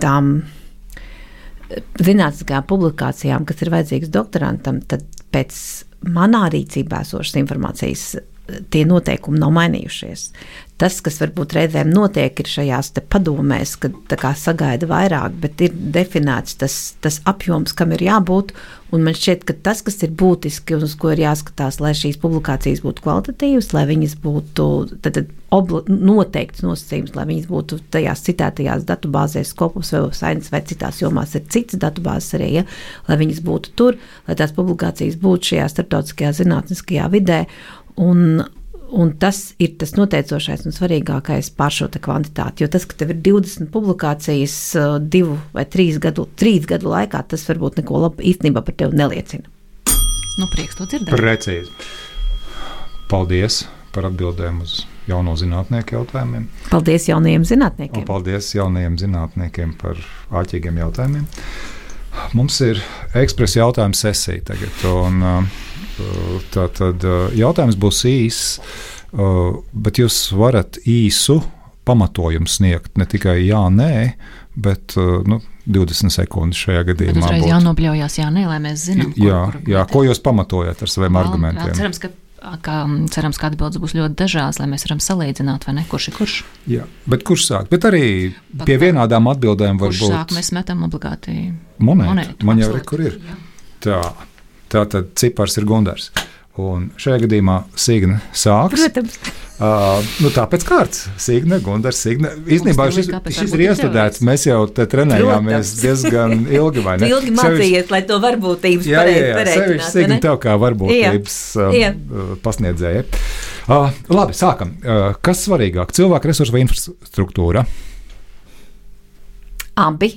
tām zinātniskajām publikācijām, kas ir vajadzīgas doktorantam, tad pēc manā rīcībā esošas informācijas tie noteikumi nav mainījušies. Tas, kas varbūt reizēm notiek, ir šajās padomēs, kad sagaida vairāk, bet ir definēts tas, tas apjoms, kam ir jābūt. Man šķiet, ka tas, kas ir būtiski un uz ko ir jāskatās, lai šīs publikācijas būtu kvalitatīvas, lai viņas būtu tad, tad obli, noteikts nosacījums, lai viņas būtu tajās citētajās datubāzēs, Scopus vai Science vai citās jomās ir citas datubāzes arī, ja, lai viņas būtu tur, lai tās publikācijas būtu šajā starptautiskajā zinātniskajā vidē. Un, Un tas ir tas noteicošais un svarīgākais par šo kvantitāti. Jo tas, ka tev ir 20 publikācijas uh, divu vai trīs gadu, trīs gadu laikā, tas varbūt neko labu īstenībā par tevi neliecina. Nu, prieks to dzirdēt. Precīzi. Paldies par atbildēm uz jauno zinātnieku jautājumiem. Paldies jaunajiem zinātniekiem. Un paldies jaunajiem zinātniekiem par āķīgiem jautājumiem. Mums ir ekspresa jautājuma sesija tagad. Un, uh, Tā tad jautājums būs īss, bet jūs varat īsu pamatojumu sniegt ne tikai jā, nē, bet nu, 20 sekundes šajā gadījumā. Tas ir jānobļaujas, jā, nē, lai mēs zinām, ko, jā, kur, jā, ko jūs pamatojat ar saviem vēl, argumentiem. Jā, cerams, ka ka cerams, ka atbildes būs ļoti dažādas, lai mēs varam salīdzināt, vai ne? Kurš ir kurš? Jā, bet kurš sāk? Bet arī Pat pie vienādām atbildēm var būt. Kurš sāk? Mēs metam obligāti monētu. monētu Man jau ir, kur ir. Jā. Tā. Tātad cipars ir Gundars. Un šajā gadījumā Signe sāks. Protams. Uh, nu, tāpēc kārtas. Signe, Gundars, Signe. Īstenībā šis, šis ir iestrādāts. Mēs jau te trenējāmies Protams. diezgan ilgi, vai ne? ilgi mācījies, lai to varbūtības jā, jā, jā, sevišķi Signe tev kā varbūtības jā. Uh, pasniedzēja. Uh, labi, sākam. Uh, kas svarīgāk? Cilvēku resursi vai infrastruktūra? Abi.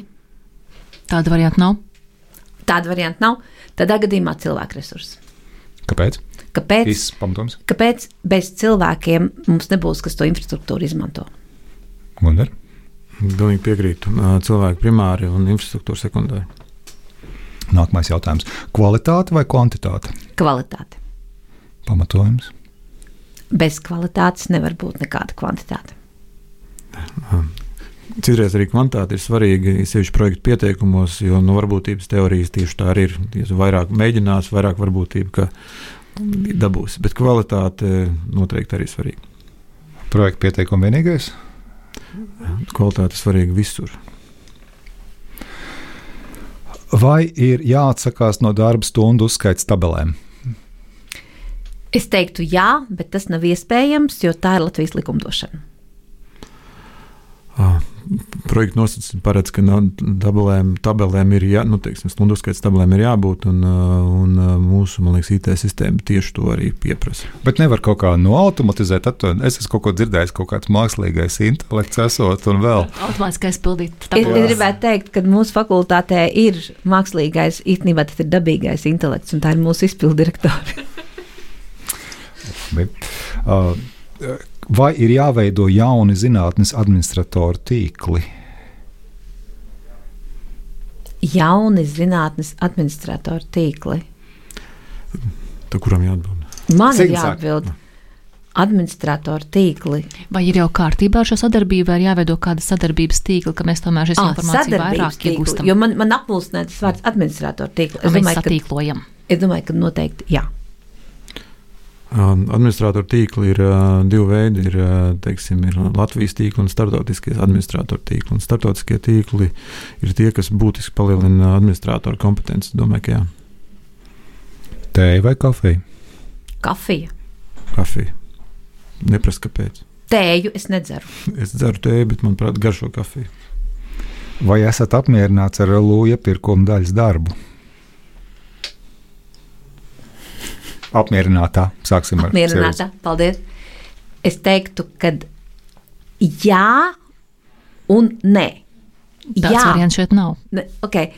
Tāda varianta nav. Tāda varianta nav. Tādā gadījumā cilvēku resursi. Kāpēc? Kāpēc, kāpēc bez cilvēkiem mums nebūs, kas to infrastruktūru izmanto? Gundar? Pilnīgi piekrītu. Cilvēki primāri un infrastruktūra sekundāri. Nākamais jautājums. Kvalitāte vai kvantitāte? Kvalitāte. Pamatojums. Bez kvalitātes nevar būt nekāda kvantitāte. Citreiz arī kvantitāte ir svarīga, sevišķi projektu pieteikumos, jo no varbūtības teorijas tieši tā arī ir. Ja vairāk mēģinās, vairāk varbūtība, ka dabūs. Bet kvalitāte noteikti arī svarīga. Projekta pieteikuma vienīgais? Kvalitāte svarīga visur. Vai ir jāatsakās no darba stundu uzskaits tabelēm? Es teiktu, jā, bet tas nav iespējams, jo tā ir Latvijas likumdošana. Ah, projekta nosacījumi paredz, ka no tabelēm, tabelēm ir jā, nu, teiksim, stundu skaits tabelēm ir jābūt, un, un mūsu liekas, IT sistēma tieši to arī pieprasa. Bet nevar kaut kā noautomatizēt. Es esmu kaut ko dzirdējis, kaut kāds mākslīgais intelekts esot un vēl. Automātiskais pildīt. Es, es gribētu teikt, ka mūsu fakultātē ir mākslīgais, īstenībā tas ir dabīgais intelekts, un tā ir mūsu izpildirektora. uh, vai ir jāveido jauni zinātnes administratoru tīkli? jauni zinātnes administratoru tīkli? Tā kuram jāatbild? Man ir Signa sāk. jāatbild. Administratoru tīkli. Vai ir jau kārtībā ar šo sadarbību, vai ir jāveido kāda sadarbības tīkla, ka mēs tomēr šīs Ah, informācijas vairāk tīkli, iegūstam? Jo man, man apmulsināja tas vārds administratoru tīkli. Es domāju, ka, satīklojam. es domāju, ka noteikti jā. Administratoru tīkli ir uh, divi veidi. Ir, uh, teiksim, ir Latvijas tīkli un starptautiskie administratoru tīkli. Un starptautiskie tīkli ir tie, kas būtiski palielina administratoru kompetenci. Domāju, ka jā, Tēja vai kafija? Kafija. kafija. Neprasa, kāpēc. Tēju es nedzeru. Es dzeru tēju, bet manuprāt, garšo kafiju. Vai esat apmierināts ar lūja iepirkuma daļas darbu? Apmierinātā. Sāksim ar Apmierināta. Paldies. Es teiktu, ka jā un nē. Tāds jā, variants šeit nav. ne, okay.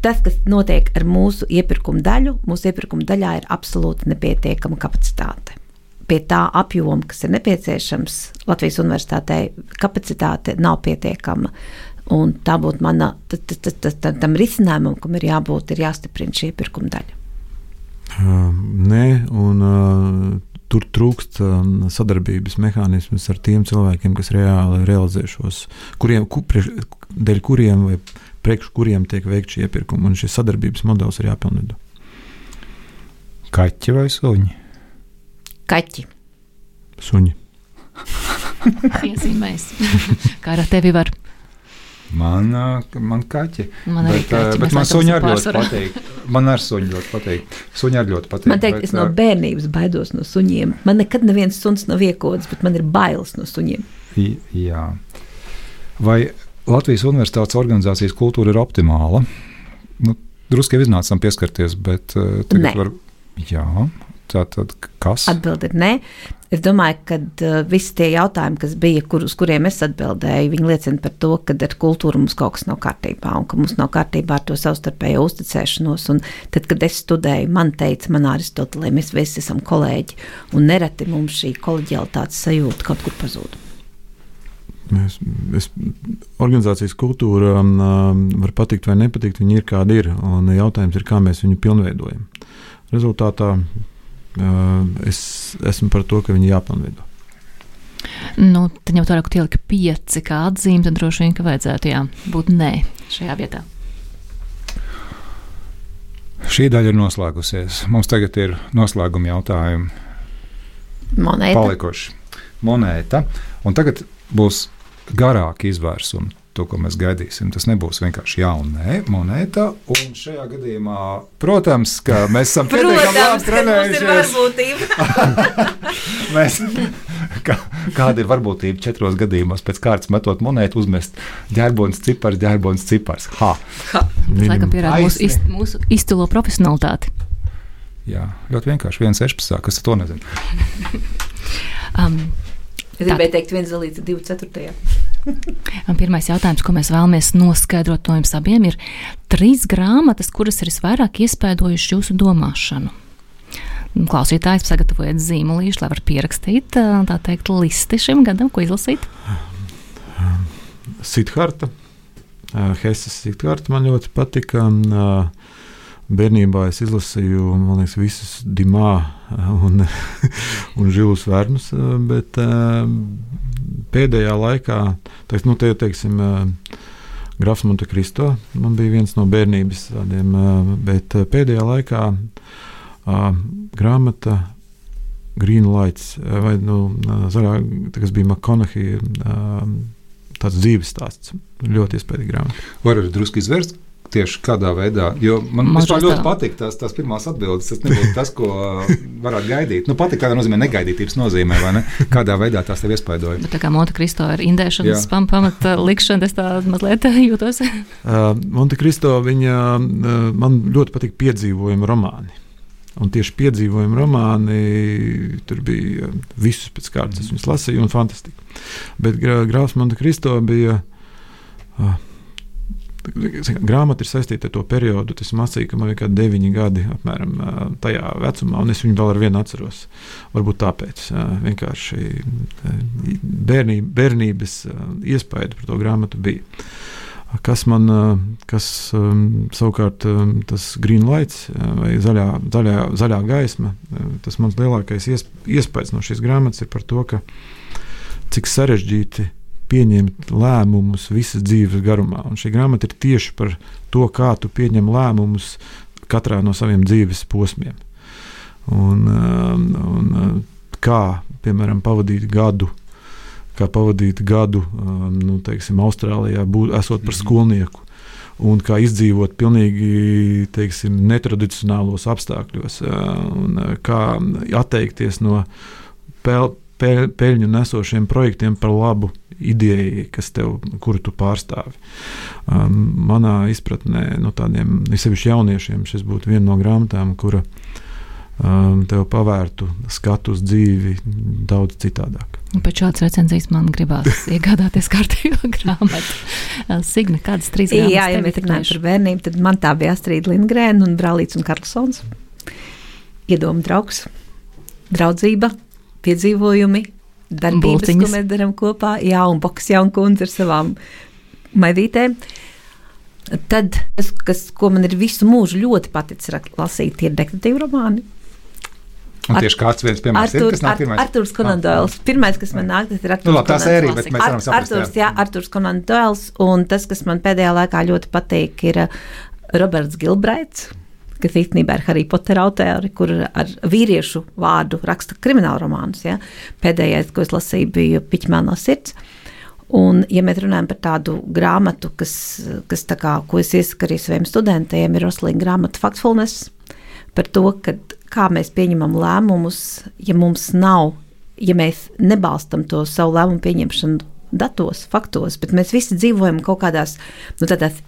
Tas, kas notiek ar mūsu iepirkuma daļu, mūsu iepirkuma daļā ir absolūti nepietiekama kapacitāte. Pie tā apjoma, kas ir nepieciešams Latvijas universitātei, kapacitāte nav pietiekama. Un tā būtu mana, t- t- t- t- t- tam risinājumam, kam ir jābūt, ir jāstiprina šī iepirkuma daļa. Nē, un uh, tur trūkst uh, sadarbības mehānismus ar tiem cilvēkiem, kas reāli realizē šos, kuriem, ku, priekš, dēļ kuriem vai priekš kuriem tiek veikts šī iepirkuma. Un šis sadarbības modelis ir jāpilnveido. Kaķi vai suņi? Kaķi. Suņi. Iezīmēs. Kā ar tevi var? Man, man kaķi. Man arī bet, kaķi, bet man suņi arī ļoti patīk. Man arī suņi ļoti patīk. Suņi arī ļoti patīk. Man teikt, bet, es no bērnības baidos no suņiem. Man nekad neviens suns nav iekods, bet man ir bailes no suņiem. Jā. Vai Latvijas universitātes organizācijas kultūra ir optimāla? Nu, Drusku jau iznācām pieskarties, bet uh, tagad var. Jā, tā tad kas? Atbilde ir nē. Es domāju, ka uh, visi tie jautājumi, kas bija, kur, uz kuriem es atbildēju, viņi liecina par to, ka ar kultūru mums kaut kas nav kārtībā un ka mums nav kārtībā ar to savstarpējo uzticēšanos. Un tad, kad es studēju, man teica, man Aristotelē, mēs visi esam kolēģi, un nereti mums šī kolēģialitātes sajūta kaut kur pazūd. Es, es, organizācijas kultūra um, um, var patikt vai nepatikt. Viņa ir kāda ir. Jautājums ir, kā mēs viņu pilnveidojam. Rezultātā es esmu par to, ka viņi jāpilnveido. Nu, tad ņemot vērā, ka tie lika pieci kā atzīme, tad droši vien, ka vajadzētu jā, būt nē šajā vietā. Šī daļa ir noslēgusies. Mums tagad ir noslēguma jautājumi Monēta. palikuši. Monēta. Un tagad būs garāki izvērsumi. To, ko mēs gaidīsim, tas nebūs vienkārši jauna monēta. Un šajā gadījumā, protams, ka mēs esam pietiekami labi trenējušies. Mēs, kā, kāda ir varbūtība četros gadījumos pēc kārtas metot monētu, uzmest ģērbons cipars, ģērbons cipars? Ha! Tas laikam pierāda mūsu, ist, mūsu izcilo profesionalitāti. Jā, ļoti vienkārši. viens 16. kas to nezina. Um, Es gribēju teikt, viens ceturtajā. Un Pirmais jautājums, ko mēs vēlamies noskaidrot no jums abiem, ir trīs grāmatas, kuras ir visvairāk iespaidojušas jūsu domāšanu. Un Klausītājs sagatavojiet zīmolīšu, lai varētu pierakstīt tā teikt, listi šim gadam, ko izlasīt. Sitharta, Hesas Sitharta man ļoti patika. un, ā, Bērnībā es izlasīju liekas, visus Dimā un, un Žilus Vērnus, ā, bet ā, pēdējā laikā, teiks, nu, tie, teiksim, ā, Grafs Monte Cristo man bija viens no bērnības tādiem, bet pēdējā laikā grāmata Green Lights, ā, vai nu, zaļā, kas bija ā, tāds dzīves stāsts. Ļoti iespaidīga grāmata. Var arī drusku izvērst. Tieši kādā veidā, jo man Man vispār ļoti patīk tās, tās pirmās atbildes. Tas nebūtu tas, ko varētu gaidīt. Nu, patīk, kādā nozīmē, negaidītības nozīmē, vai ne? Kādā veidā tās tev iespaidoja. Bet tā kā Monte Cristo ir indēšanas pam, pamata likšana, es tā mazliet jūtos. Uh, Monte Cristo viņa, uh, man ļoti patīk piedzīvojuma romāni. Un tieši piedzīvojuma romāni tur bija visus pēc kārtas. Es viņus lasīju, un fantastiski. Bet Grāfs Monte Cristo bija. Uh, Grāmata ir saistīta ar to periodu. Es mācīju, ka man bija kaut kādi deviņi gadi apmēram tajā vecumā, un es viņu vēl ar vienu atceros. Varbūt tāpēc vienkārši bērnī, bērnības iespēja par to grāmatu bija. Kas man, kas savukārt tas green lights vai zaļā, zaļā, zaļā gaisma, tas mans lielākais iespējas no šīs grāmatas ir par to, ka cik sarežģīti pieņemt lēmumus visas dzīves garumā. Un šī grāmata ir tieši par to, kā tu pieņem lēmumus katrā no saviem dzīves posmiem. Un, un kā, piemēram, pavadīt gadu kā pavadīt gadu um, nu, teiksim, Austrālijā, būt, esot par mhm. skolnieku. Un kā izdzīvot pilnīgi teiksim, netradicionālos apstākļos, uh, un uh, kā atteikties no pel, pel, peļņu nesošiem projektiem par labu idejai, kas tev, kuru tu pārstāvi. Um, manā izpratnē, no tādiem sevišķi jauniešiem, šis būtu viena no grāmatām, kura um, tev pavērtu skatu uz dzīvi daudz citādāk. Pēc šādas recenzijas man gribās iegādāties kārtīgo grāmatu. Signa, kādas trīs grāmatas? Jā, ja mēs runājam par bērnību, tad man tā bija Astrīda Lindgrēna un Brālīts un Karlsons. Iedomu draugs, draudzība, piedzīvojumi, darbības, Bulciņas. ko mēs darām kopā. Jā, un Boks Jaunkundze ar savām maidītēm. Tad, kas, kas, ko man ir visu mūžu ļoti paticis lasīt, ir detektīvu romāni. Un tieši kāds viens piemērs Artur, ir, kas nāk pirmais? Arturs Conan Doyles. Pirmais, kas man nāk, tas ir Arturs. Nu, labi, tā sērija, bet mēs varam saprast. Arturs, jā, Arturs Conan Doyles, un tas, kas man pēdējā laikā ļoti patīk, ir uh, Roberts Gilbraits, kas īstenībā ir Harry Potter autori, kur ar vīriešu vārdu raksta krimināla romānus. Ja? Pēdējais, ko es lasīju, bija Piķmēnā sirds. Un, ja mēs runājam par tādu grāmatu, kas, kas tā kā, ko es iesaku arī saviem studentiem, ir Roslīna grāmata Factfulness par to, ka kā mēs pieņemam lēmumus, ja mums nav, ja mēs nebalstam to savu lēmumu pieņemšanu datos, faktos, bet mēs visi dzīvojam kaut kādās nu, tādās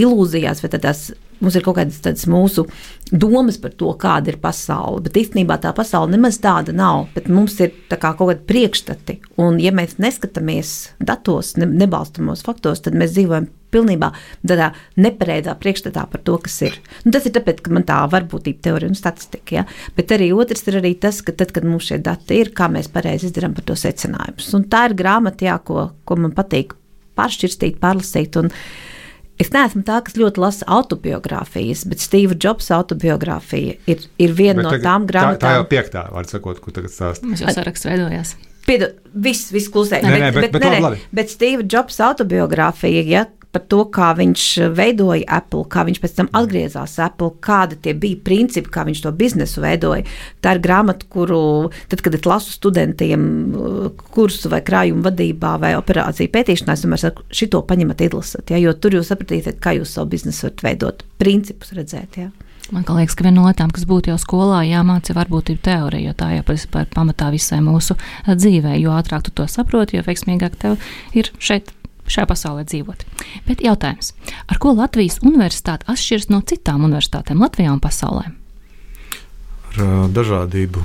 ilūzijās vai tādās Mums ir kaut kādas mūsu domas par to, kāda ir pasaule. Bet īstenībā tā pasaule nemaz tāda nav. Mums ir kā kaut kādi priekšstati. Un, ja mēs neskatāmies datos, ne, nebalstāmos faktos, tad mēs dzīvojam pilnībā tādā nepareizā priekšstatā par to, kas ir. Nu, tas ir tāpēc, ka man tā varbūtība teorija un statistika. Ja? Bet arī otrs ir arī tas, ka tad, kad mums šie dati ir, kā mēs pareizi izdarām par to secinājumus. Un tā ir grāmata, jā, ko, ko man patīk pāršķirstīt, pārlasīt. Un, uh, Es neesmu tā, kas ļoti lasa autobiogrāfijas, bet Steve Jobs autobiogrāfija ir, ir viena bet no tagad, tām grāmatām. Tā, tā jau piektā, var sakot, ko tagad stāstīt. Mums jau saraksts veidojās. Piedod, viss, viss klusē. Nē, nē, bet, bet, bet, bet, nē, bet Steve Jobs autobiogrāfija, ja par to, kā viņš veidoja Apple, kā viņš pēc tam atgriezās Apple, kādi tie bija principi, kā viņš to biznesu veidoja. Tā ir grāmata, kuru, tad, kad es lasu studentiem uh, kursu vai krājumu vadībā vai operāciju pētīšanā, es vienmēr saku, šito paņemat izlasat, ja, jo tur jūs sapratīsiet, kā jūs savu biznesu varat veidot, principus redzēt. Ja. Man liekas, ka viena no lietām, kas būtu jau skolā jāmāca, ir varbūtība teorija, jo tā jau ir pamatā visai mūsu dzīvē. Jo ātrāk tu to saproti, jo veiksmīgāk tev ir šeit šajā pasaulē dzīvot. Bet jautājums, ar ko Latvijas universitāte atšķiras no citām universitātēm Latvijā un pasaulē? Ar dažādību.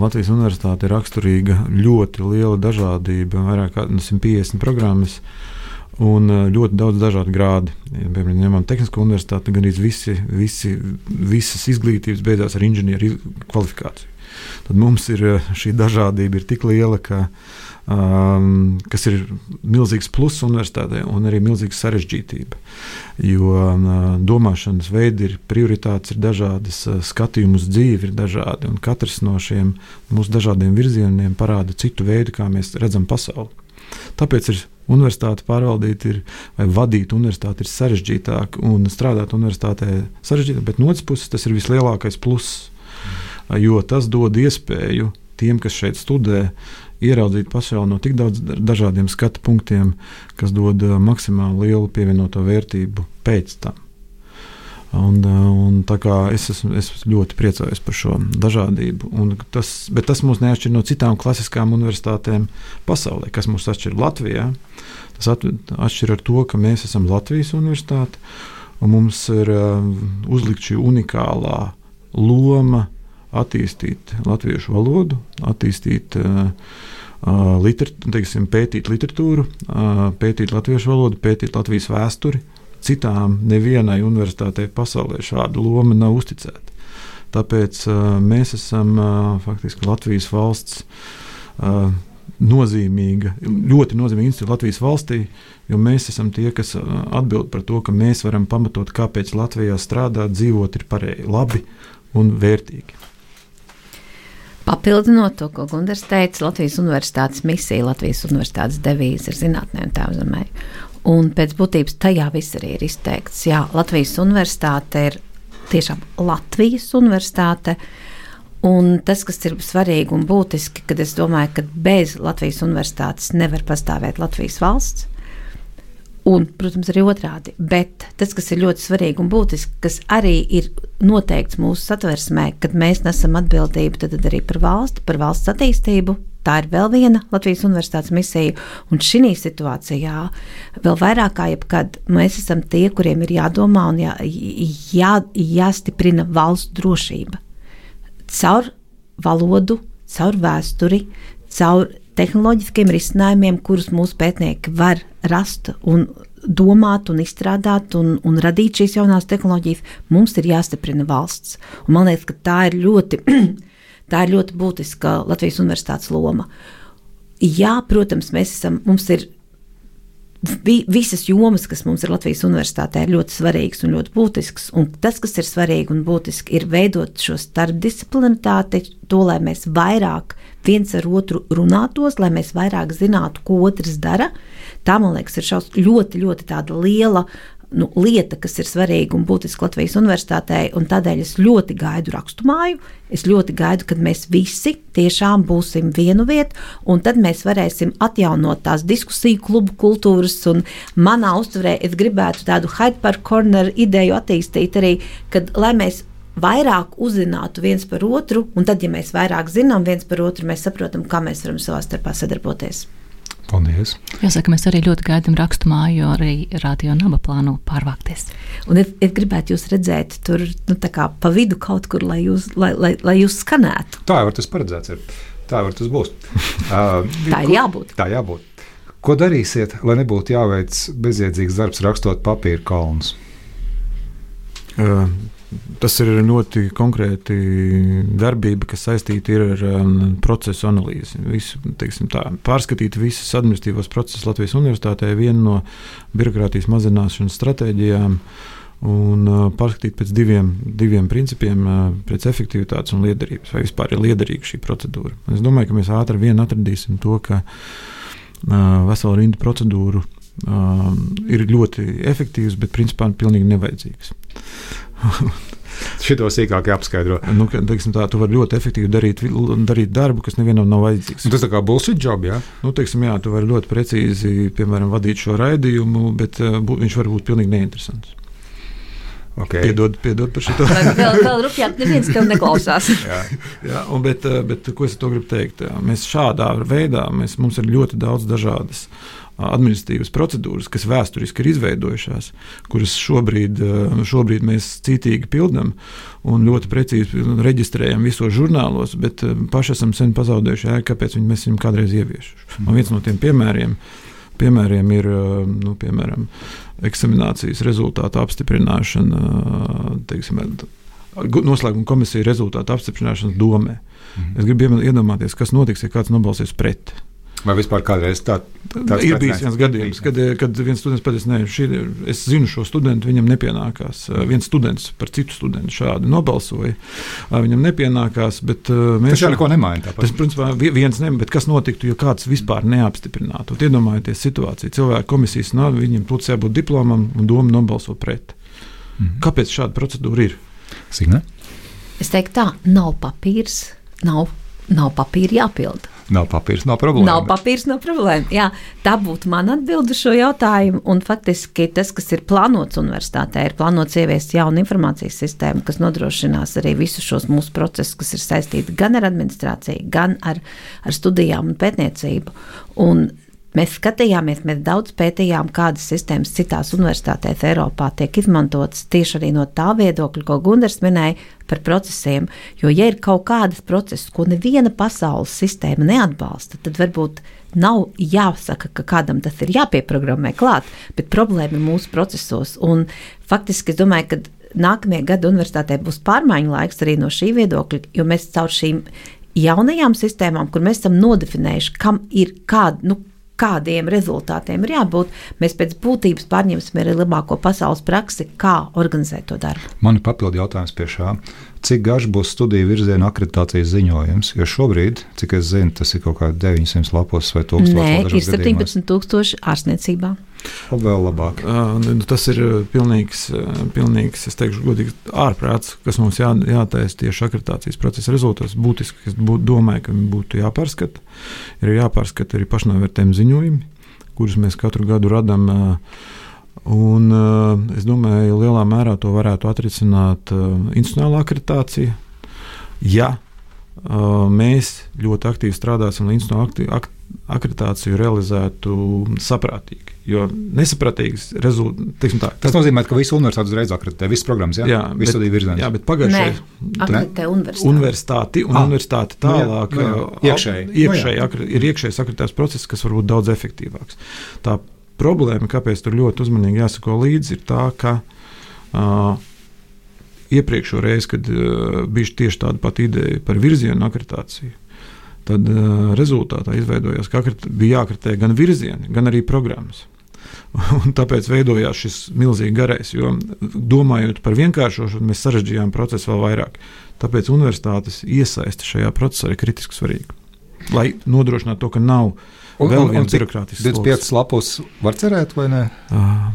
Latvijas universitāte ir raksturīga ļoti liela dažādība, vairāk kā 150 programmas un ļoti daudz dažādu grādu. Ja, piemēram, ņemam tehnisko universitāti, gan arī visi, visi, visas izglītības beidzās ar inženieru kvalifikāciju. Tad mums ir šī dažādība ir tik liela, ka uh, um, kas ir milzīgs pluss universitātei un arī milzīga sarežģītība. Jo um, domāšanas veidi ir prioritātes, ir dažādas, uh, skatījumi uz dzīvi ir dažādi, un katrs no šiem mūsu dažādiem virzieniem parāda citu veidu, kā mēs redzam pasauli. Tāpēc ir universitāte pārvaldīt, ir, vai vadīt universitāti ir sarežģītāk, un strādāt universitātē sarežģītāk, bet no otras puses tas ir vislielākais pluss, jo tas dod iespēju tiem, kas šeit studē, ieraudzīt pasauli no tik daudz dažādiem skatu punktiem, kas dod maksimāli lielu pievienoto vērtību pēc tam. Un, un es, esmu, es ļoti priecājos par šo dažādību. Tas, bet tas mūs neatšķir no citām klasiskām universitātēm pasaulē. Kas mūs atšķir Latvijā? Tas atšķir ar to, ka mēs esam Latvijas universitāte un mums ir uzlikta šī unikālā loma attīstīt latviešu valodu, attīstīt uh, liter, teiksim, pētīt literatūru, pētīt latviešu valodu, pētīt Latvijas vēsturi. Citām nevienai universitātei pasaulē šāda loma nav uzticēta. Tāpēc mēs esam faktiski Latvijas valsts nozīmīga, ļoti nozīmīga institūcija Latvijas valstī, jo mēs esam tie, kas atbild par to, ka mēs varam pamatot, kāpēc Latvijā strādāt, dzīvot ir pareizi, labi un vērtīgi. Papildinot to, ko Gunārs teica, Latvijas Universitātes misija, Latvijas Universitātes devīze ir zinātnē un tēvzemē. Un pēc būtības tajā viss arī ir izteikts. Jā, Latvijas Universitāte ir tiešām Latvijas Universitāte. Un tas, kas ir svarīgi un būtiski, kad es domāju, ka bez Latvijas universitātes nevar pastāvēt Latvijas valsts, Un, protams, arī otrādi. Bet tas, kas ir ļoti svarīgi un būtiski, kas arī ir noteikts mūsu satversmē, kad mēs nesam atbildību tad arī par valsti, par valsts attīstību. Tā ir vēl viena Latvijas universitātes misija, un šī situācijā vēl vairāk kā jebkad mēs esam tie, kuriem ir jādomā un jā, jā, jāstiprina valsts drošība. Caur valodu, caur vēsturi, caur tehnoloģiskiem risinājumiem, kurus mūsu pētnieki var rast un domāt un izstrādāt un, un radīt šīs jaunās tehnoloģijas, mums ir jāstiprina valsts. Un man liekas, ka tā ir ļoti, tā ir ļoti būtiska Latvijas universitātes loma. Jā, protams, mēs esam, mums ir vi, visas jomas, kas mums ir Latvijas universitātē, ir ļoti svarīgas un ļoti būtiskas. Un tas, kas ir svarīgi un būtiski, ir veidot šo starpdisciplinitāti, to, lai mēs vairāk viens ar otru runātos, lai mēs vairāk zinātu, ko otrs dara. Tā, man liekas, ir šaus, ļoti, ļoti liela nu, lieta, kas ir svarīga un būtiska Latvijas universitātei. Tādēļ es ļoti gaidu raksturmāju. Es ļoti gaidu, kad mēs visi tiešām būsim vienu vietu, un tad mēs varēsim atjaunot tās diskusiju klubu kultūras. Manā uztverē es gribētu tādu Hyde Park corner ideju attīstīt arī, kad mēs vairāk uzzinātu viens par otru, un tad, ja mēs vairāk zinām viens par otru, mēs saprotam, kā mēs varam savā starpā sadarboties. Paldies! Jāsaka, mēs arī ļoti gaidām rakstu māju, jo arī radio naba plāno pārvākties. Un es, es gribētu jūs redzēt tur nu, pa vidu kaut kur, lai jūs, lai, lai, lai jūs skanētu. Tā jau tas paredzēts. Ir. Tā var tas būt. Uh, tā ir jābūt. Tā jābūt. Ko darīsiet, lai nebūtu jāveic bezjēdzīgs darbs rakstot papīra kalnus? Uh, Tas ir ļoti konkrēti darbība, kas saistīta ar um, procesu analīzi. Visu, tā, pārskatīt visus administratīvos procesus Latvijas Universitātē viena no birokrātijas mazināšanas stratēģijām. Un uh, pārskatīt pēc diviem, diviem principiem, uh, pēc efektivitātes un liederības, vai vispār ir liederīga šī procedūra. Es domāju, ka mēs ātri vien atradīsim to, ka uh, vesela rinda procedūru uh, ir ļoti efektīvas, bet principā pilnīgi nevajadzīgas. Šito sīkāk jāapskaidro. Nu, teiksim, tā, tu vari ļoti efektīvi darīt, darīt darbu, kas nevienam nav vajadzīgs. Tas tā kā bullshit job, jā? Nu, teiksim, jā, tu vari ļoti precīzi, piemēram, vadīt šo raidījumu, bet uh, viņš var būt pilnīgi neinteresants. Okay. Piedod, piedod par šo tādu. Vēl, vēl rupjāk, neviens tev neklausās. jā, jā un, bet, eh, bet ko es to gribu teikt? Mēs šādā veidā, mēs, mums ir ļoti daudz dažādas administratīvas procedūras, kas vēsturiski ir izveidojušās, kuras šobrīd, eh, šobrīd mēs cītīgi pildām un ļoti precīzi reģistrējam visos žurnālos, bet eh, paši esam sen pazaudējuši jēgu, kāpēc mēs viņu kādreiz ieviešuši. Un viens no tiem piemēriem, piemēriem ir eh, nu, piemēram, eksaminācijas rezultātu apstiprināšana. Teiksim, Noslēguma komisija rezultātu apstiprināšanas domē. Mhm. Es gribu iedomāties, kas notiks, ja kāds nobalsīs pret. Vai vispār kādreiz tā, tāds ir bijis viens gadījums, kad, kad viens students pateica, nē, šī, es zinu šo studentu, viņam nepienākās. Viens students par citu studentu šādi nobalsoja. Viņam nepienākās, bet mēs. Tas jau neko nemaina. Tāpat. Tas, principā, viens ne, bet kas notiktu, ja kāds vispār neapstiprinātu? Iedomājieties situāciju. Cilvēku komisijas nav, viņam būtu jābūt diplomam un doma nobalso pret. Mhm. Kāpēc šāda procedūra ir? Signe? Es teiktu tā, nav papīrs, nav, nav papīra jāpilda. Nav papīrs, nav problēma. Nav papīrs, nav problēma. Jā, tā būtu mana atbilde šo jautājumu. Un faktiski tas, kas ir plānots universitātē, ir plānots ieviest jaunu informācijas sistēmu, kas nodrošinās arī visus šos mūsu procesus, kas ir saistīti gan ar administrāciju, gan ar, ar studijām un pētniecību. Un Mēs skatījāmies, mēs daudz pētījām, kādas sistēmas citās universitātēs Eiropā tiek izmantotas tieši arī no tā viedokļa, ko Gunārs minēja par procesiem. Jo, ja ir kaut kādas procesas, ko neviena pasaules sistēma neatbalsta, tad varbūt nav jāsaka, ka kādam tas ir jāpieprogrammē klāt, bet problēma ir mūsu procesos. Un faktiski es domāju, ka nākamie gadi universitātē būs pārmaiņu laiks arī no šī viedokļa, jo mēs caur šīm jaunajām sistēmām, kur mēs esam nodefinējuši, kam ir kāda. Nu, Kādiem rezultātiem ir jābūt, mēs pēc būtības pārņemsim arī labāko pasaules praksi, kā organizēt to darbu. Man ir papildu jautājums pie šā. Cik garš būs studiju virziena akreditācijas ziņojums? Jo šobrīd, cik es zinu, tas ir kaut kādi 900 lapos vai 1000 Nē, ir 17,000 ārstniecībā. Vēl labāk. Uh, tas ir pilnīgs, pilnīgs es teikšu, godīgi ārprāts, kas mums jā, jātaisa tieši akreditācijas procesa rezultāts. Būtiski, es būt, domāju, ka būtu jāpārskata. Ir jāpārskata arī pašnovērtējuma ziņojumi, kurus mēs katru gadu radām. Un, uh, es domāju, ka lielā mērā to varētu atrisināt uh, institucionālā akreditācija. Ja uh, mēs ļoti aktīvi strādāsim, lai institucionāla akreditāciju realizētu saprātīgi. Jo nesaprātīgs rezultāts. Tā, tas nozīmē, ka visu universitāti uzreiz akreditē, visas programmas, jā, jā visu studiju virzienā. Jā, bet pagājušajā gadā universitāti. universitāti un ah, universitāti nu tālāk nu jā, nu jā, iekšēji. iekšēji nu akre, ir iekšējais akreditācijas process, kas var būt daudz efektīvāks. Tā problēma, kāpēc tur ļoti uzmanīgi jāsako līdzi, ir tā, ka uh, iepriekšējā reizē, kad uh, bija tieši tāda pati ideja par virzienu akreditāciju, tad uh, rezultātā izveidojās, ka bija jākritē gan virzieni, gan arī programmas. Un tāpēc veidojās šis milzīgi garais, jo domājot par vienkāršošanu, mēs sarežģījām procesu vēl vairāk. Tāpēc universitātes iesaiste šajā procesā ir kritiski svarīga. Lai nodrošinātu to, ka nav vēl viens birokrātisks 25 lapus var cerēt vai nē? Uh,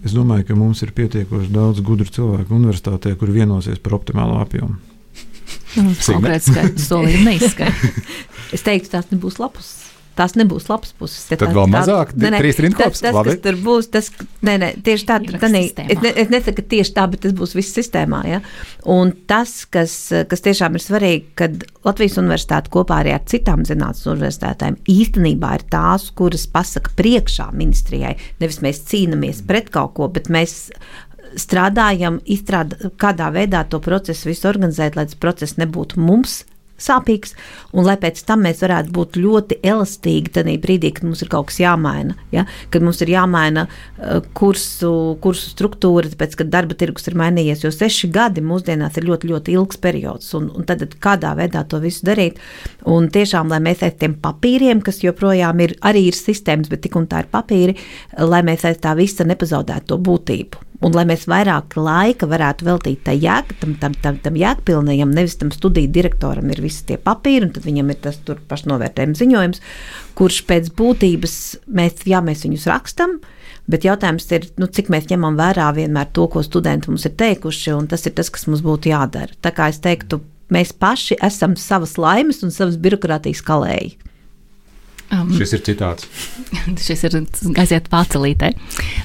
es domāju, ka mums ir pietiekoši daudz gudru cilvēku universitātē, kuri vienosies par optimālo apjomu. Nu, Konkrēti skaidrs, solījumi neizskaidrs. es teiktu, tās nebūs lapus tās nebūs labas puses. Ja Tad tā, vēl mazāk, tā, trīs rindkops. Tas, tas, tur būs, tas, nē, nē, tieši tā, tā nē, es, ne, es nesaku, tieši tā, bet tas būs viss sistēmā, ja. Un tas, kas, kas tiešām ir svarīgi, kad Latvijas universitāte kopā arī ar citām zinātnes universitātēm īstenībā ir tās, kuras pasaka priekšā ministrijai, nevis mēs cīnamies pret kaut ko, bet mēs strādājam, izstrādājam, kādā veidā to procesu visu organizēt, lai tas process nebūtu mums sāpīgs, un lai pēc tam mēs varētu būt ļoti elastīgi tajā brīdī, kad mums ir kaut kas jāmaina. Ja? Kad mums ir jāmaina uh, kursu, kursu struktūra, tāpēc, ka darba tirgus ir mainījies, jo seši gadi mūsdienās ir ļoti, ļoti ilgs periods, un, un tad kādā veidā to visu darīt. Un tiešām, lai mēs aiz tiem papīriem, kas joprojām ir, arī ir sistēmas, bet tik un tā ir papīri, lai mēs aiz tā visa nepazaudētu to būtību un lai mēs vairāk laika varētu veltīt tam, jēg, tam, tam, tam, tam jēgpilnajam, nevis tam studiju direktoram ir visi tie papīri, un tad viņam ir tas pašnovērtējums ziņojums, kurš pēc būtības mēs, jā, mēs viņus rakstam. Bet jautājums ir, nu, cik mēs ņemam vērā vienmēr to, ko studenti mums ir teikuši, un tas ir tas, kas mums būtu jādara. Tā kā es teiktu, mēs paši esam savas laimes un savas birokrātijas kalēji. Um, šis ir citāts. šis ir aiziet pārcelītē.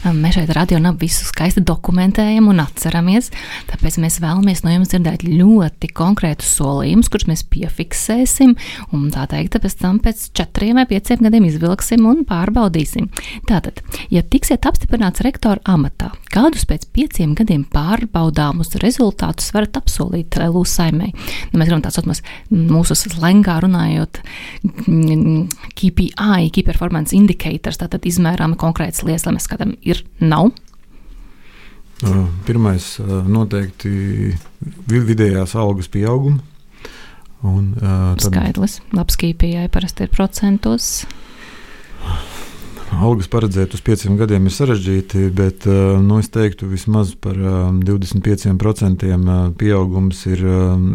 Um, mēs šeit radionā visu skaisti dokumentējam un atceramies. Tāpēc mēs vēlamies no jums dzirdēt ļoti konkrētus solījumus, kurus mēs piefiksēsim. Un tā teikt, pēc tam pēc četriem vai pieciem gadiem izvilksim un pārbaudīsim. Tātad, ja tiksiet apstiprināts rektora amatā, kādus pēc pieciem gadiem pārbaudāmus rezultātus varat apsolīt Lūsai saimē? Nu, mēs gribam tāds otrs mūsu slengā runājot. Keep KPI, Key Performance Indicators, tātad izmērāma konkrētas lietas, lai mēs skatām, ir nav. Pirmais noteikti vidējās algas pieauguma. Un, uh, tad... Skaidrs, labs KPI parasti ir procentos. Algas paredzēt uz pieciem gadiem ir sarežģīti, bet nu, es teiktu, vismaz par 25% pieaugums ir,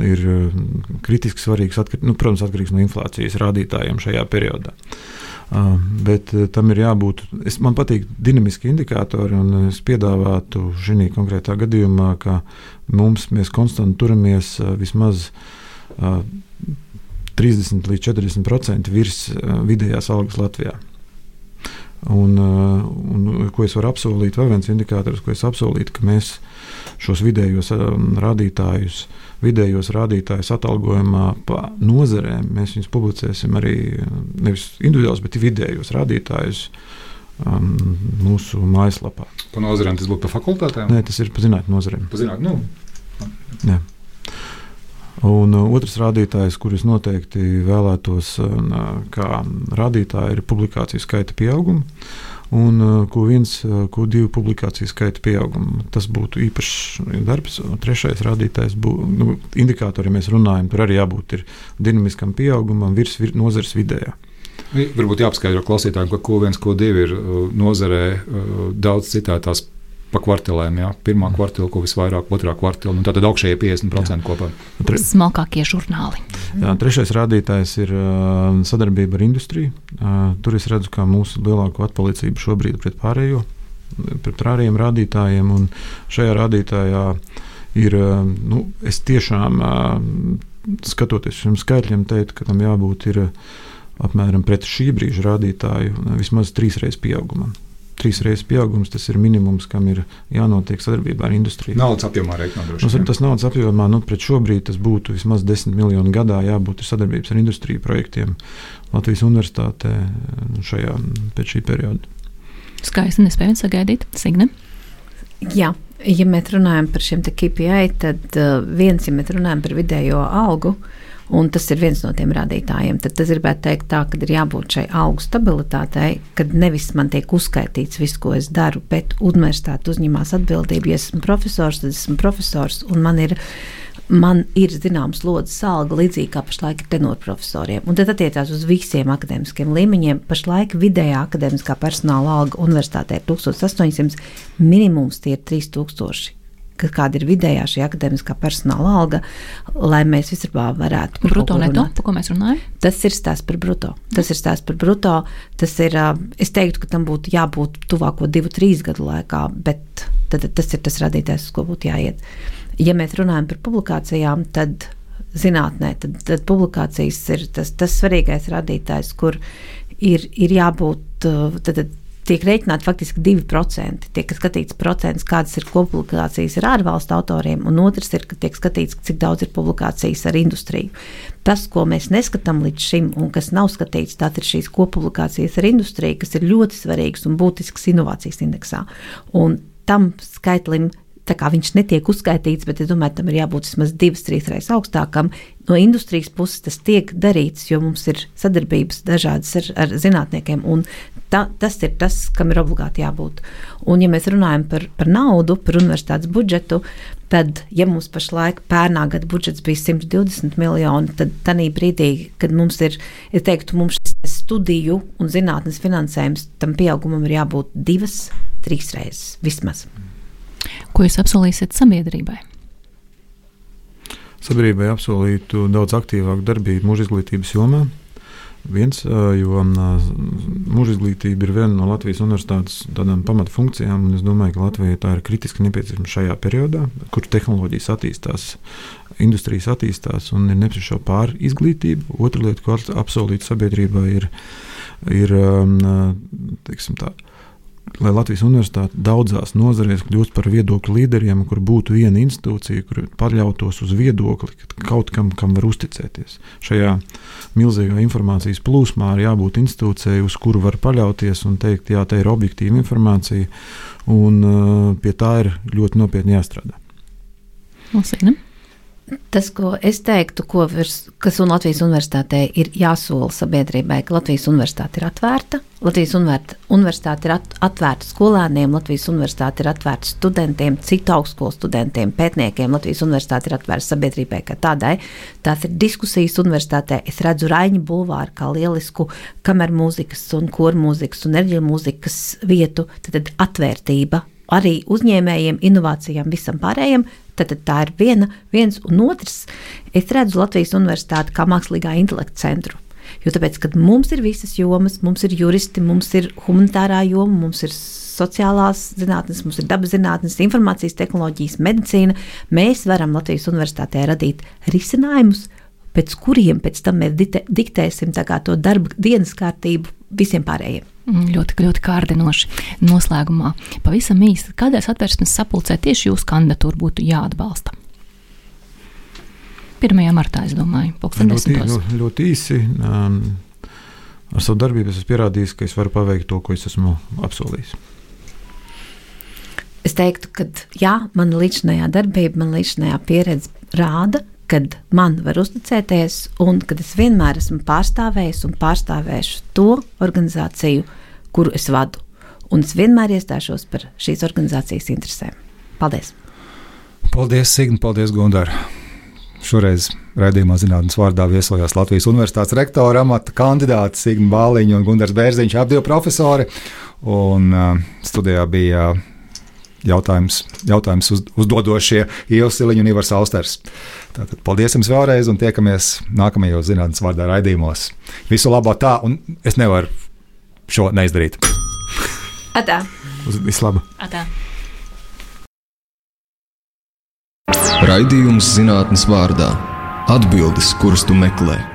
ir kritiski svarīgs. Atkar, nu, protams, atkarīgs no inflācijas rādītājiem šajā periodā. Bet tam ir jābūt. Es, man patīk dinamiski indikātori, un es piedāvātu šī konkrētā gadījumā, ka mums mēs konstanti turamies vismaz 30 līdz 40% virs vidējās algas Latvijā. Un, uh, un, ko es varu apsolīt? Vēl viens indikators, ko es apsolītu, ka mēs šos vidējos um, rādītājus, vidējos rādītājus atalgojumā pa nozarēm, mēs viņus publicēsim arī nevis individuālus, bet vidējos rādītājus um, mūsu mājaslapā. Pa nozarēm tas būtu pa fakultātēm? Nē, tas ir pa zinātnē nozarēm. Pa zinātnē, nu. Jā. Un uh, otrs rādītājs, kurus noteikti vēlētos uh, kā rādītāju, ir publikāciju skaita pieaugums. un Q1, Q2 publikāciju skaita pieaugumu. Tas būtu īpašs darbs. Trešais rādītājs būtu nu, indikātori, mēs runājam, tur arī jābūt dinamiskam pieaugumam virs vir, nozares vidējā. Varbūt jāpaskaidro klausītājiem, ka Q1, Q2 ir nozarē daudz citētās pa kvartāliem. Jā. Pirmā mm. kvartāla, ko visvairāk, otrā kvartāla. Nu, tātad augšējie 50% jā. kopā. Tre... Smalkākie žurnāli. Jā, trešais rādītājs ir uh, sadarbība ar industriju. Uh, tur es redzu, kā mūsu lielāko atpalicību šobrīd pret pārējo, pret pārējiem rādītājiem. Un šajā rādītājā ir, uh, nu, es tiešām uh, skatoties šiem skaitļiem, teiktu, ka tam jābūt ir, uh, apmēram pret šī brīža rādītāju uh, vismaz trīsreiz pieaugumam trīs reizes pieaugums, tas ir minimums, kam ir jānotiek sadarbībā ar industriju. Naudas apjomā rēķinot. Nu, tas naudas apjomā, nu, pret šobrīd tas būtu vismaz 10 miljoni gadā jābūt sadarbības ar industriju projektiem Latvijas universitātē nu, šajā, pēc šī perioda. Skaisti nespējot sagaidīt, Signe. Jā, ja mēs runājam par šiem KPI, tad uh, viens, ja mēs runājam par vidējo algu, uh, Un tas ir viens no tiem rādītājiem. Tad es gribētu teikt, tā, ka ir jābūt šai augu stabilitātei, kad nevis man tiek uzskaitīts viss, ko es daru, bet universitāte uzņemās atbildību. Ja esmu profesors, tad esmu profesors un man ir. Man ir zināms lodziņš alga, līdzīgi kā pašlaik ir tenorprofesoriem. Un tad attiecās uz visiem akadēmiskiem līmeņiem. Pašlaik vidējā akadēmiskā personāla alga universitātē ir 1800, minimums tie ir 3000 kāda ir vidējā šī akadēmiskā personāla alga, lai mēs vispār varētu. Bruto neto, par ko mēs runājam? Tas ir stāsts par bruto. Tas ir stāsts par bruto. Tas ir, es teiktu, ka tam būtu jābūt tuvāko divu, trīs gadu laikā, bet tad, tas ir tas radītājs, uz ko būtu jāiet. Ja mēs runājam par publikācijām, tad zinātnē, tad, tad publikācijas ir tas, tas svarīgais rādītājs, kur ir, ir jābūt. Tad, tad, tiek rēķināti faktiski 2%. Tiek skatīts procents, kādas ir publikācijas ar ārvalstu autoriem, un otrs ir, ka tiek skatīts, cik daudz ir publikācijas ar industriju. Tas, ko mēs neskatām līdz šim, un kas nav skatīts, tā ir šīs koppublikācijas ar industriju, kas ir ļoti svarīgas un būtiskas inovācijas indeksā. Un tam skaitlim viņš netiek uzskaitīts, bet es domāju, tam ir jābūt vismaz divas, trīs reizes augstākam. No industrijas puses tas tiek darīts, jo mums ir sadarbības dažādas ar, ar zinātniekiem, un ta, tas ir tas, kam ir obligāti jābūt. Un, ja mēs runājam par, par naudu, par universitātes budžetu, tad, ja mums pašlaik pērnā gada budžets bija 120 miljoni, tad tajā brīdī, kad mums ir, es teiktu, mums šis studiju un zinātnes finansējums, tam pieaugumam ir jābūt divas, trīs reizes vismaz. Mm. Ko jūs apsolīsiet sabiedrībai? Sabiedrībai apsolītu daudz aktīvāku darbību mūža izglītības jomā. Viens, jo mūža izglītība ir viena no Latvijas universitātes tādām pamatfunkcijām, un es domāju, ka Latvijai tā ir kritiski nepieciešama šajā periodā, kur tehnoloģijas attīstās, industrijas attīstās un ir nepieciešama pāri izglītība. Otra lieta, ko apsolīt sabiedrībai, ir, ir teiksim, tā, lai Latvijas universitāte daudzās nozarēs kļūst par viedokļu līderiem, kur būtu viena institūcija, kur paļautos uz viedokli, kaut kam, kam var uzticēties. Šajā milzīgā informācijas plūsmā ir jābūt institūcijai, uz kuru var paļauties un teikt, jā, tā ir objektīva informācija, un uh, pie tā ir ļoti nopietni jāstrādā. Lasīnam. Tas, ko es teiktu, ko virs, kas un Latvijas universitātē ir jāsola sabiedrībai, ka Latvijas universitāte ir atvērta. Latvijas universitāte ir atvērta skolēniem, Latvijas universitāte ir atvērta studentiem, citu augstskolu studentiem, pētniekiem. Latvijas universitāte ir atvērta sabiedrībai kā tādai. Tās ir diskusijas universitātē. Es redzu Raņa bulvāru kā lielisku kameru mūzikas un koru mūzikas un enerģiju mūzikas vietu. Tad, tad atvērtība arī uzņēmējiem, inovācijām, visam pārējiem. Tad, tā ir viena, viens un otrs. Es redzu Latvijas universitāti kā mākslīgā intelekta centru. Jo tāpēc, kad mums ir visas jomas, mums ir juristi, mums ir humanitārā joma, mums ir sociālās zinātnes, mums ir dabas zinātnes, informācijas tehnoloģijas, medicīna, mēs varam Latvijas universitātē radīt risinājumus, pēc kuriem pēc tam mēs diktēsim to darba dienas kārtību visiem pārējiem. Mm, ļoti, ļoti kārdinoši. Noslēgumā pavisam īsi, kādās atvērsmes sapulcē tieši jūsu kandidatūra būtu jāatbalsta? 1. martā, es domāju, ļoti, ļoti, ļoti īsi. Um, ar savu darbību esmu pierādījis, ka es varu paveikt to, ko es esmu apsolījis. Es teiktu, ka jā, mana līdzinājā darbība, mana līdzinājā pieredze rāda, kad man var uzticēties, un kad es vienmēr esmu pārstāvējis un pārstāvēšu to organizāciju, kuru es vadu. un es vienmēr iestāšos par šīs organizācijas interesēm. Paldies! Paldies, Signi, paldies, Gundar! Šoreiz raidījumā zinātnīs vārdā viesojās Latvijas Universitātes rektora amata kandidāti Signa Bāliņa un Gunārs Bērziņš, abi profesori. Un, uh, studijā bija jautājums, jautājums uz, uzdodošie Ievs Siliņš un Ivars Austers. Tātad, paldies jums vēlreiz un tiekamies nākamajos zinātnīs vārdā raidījumos. Visu labo tā, un es nevaru šo neizdarīt. Atā! Uz vislabāk! Atā. Raidījums zinātnes vārdā - atbildes, kuras tu meklē.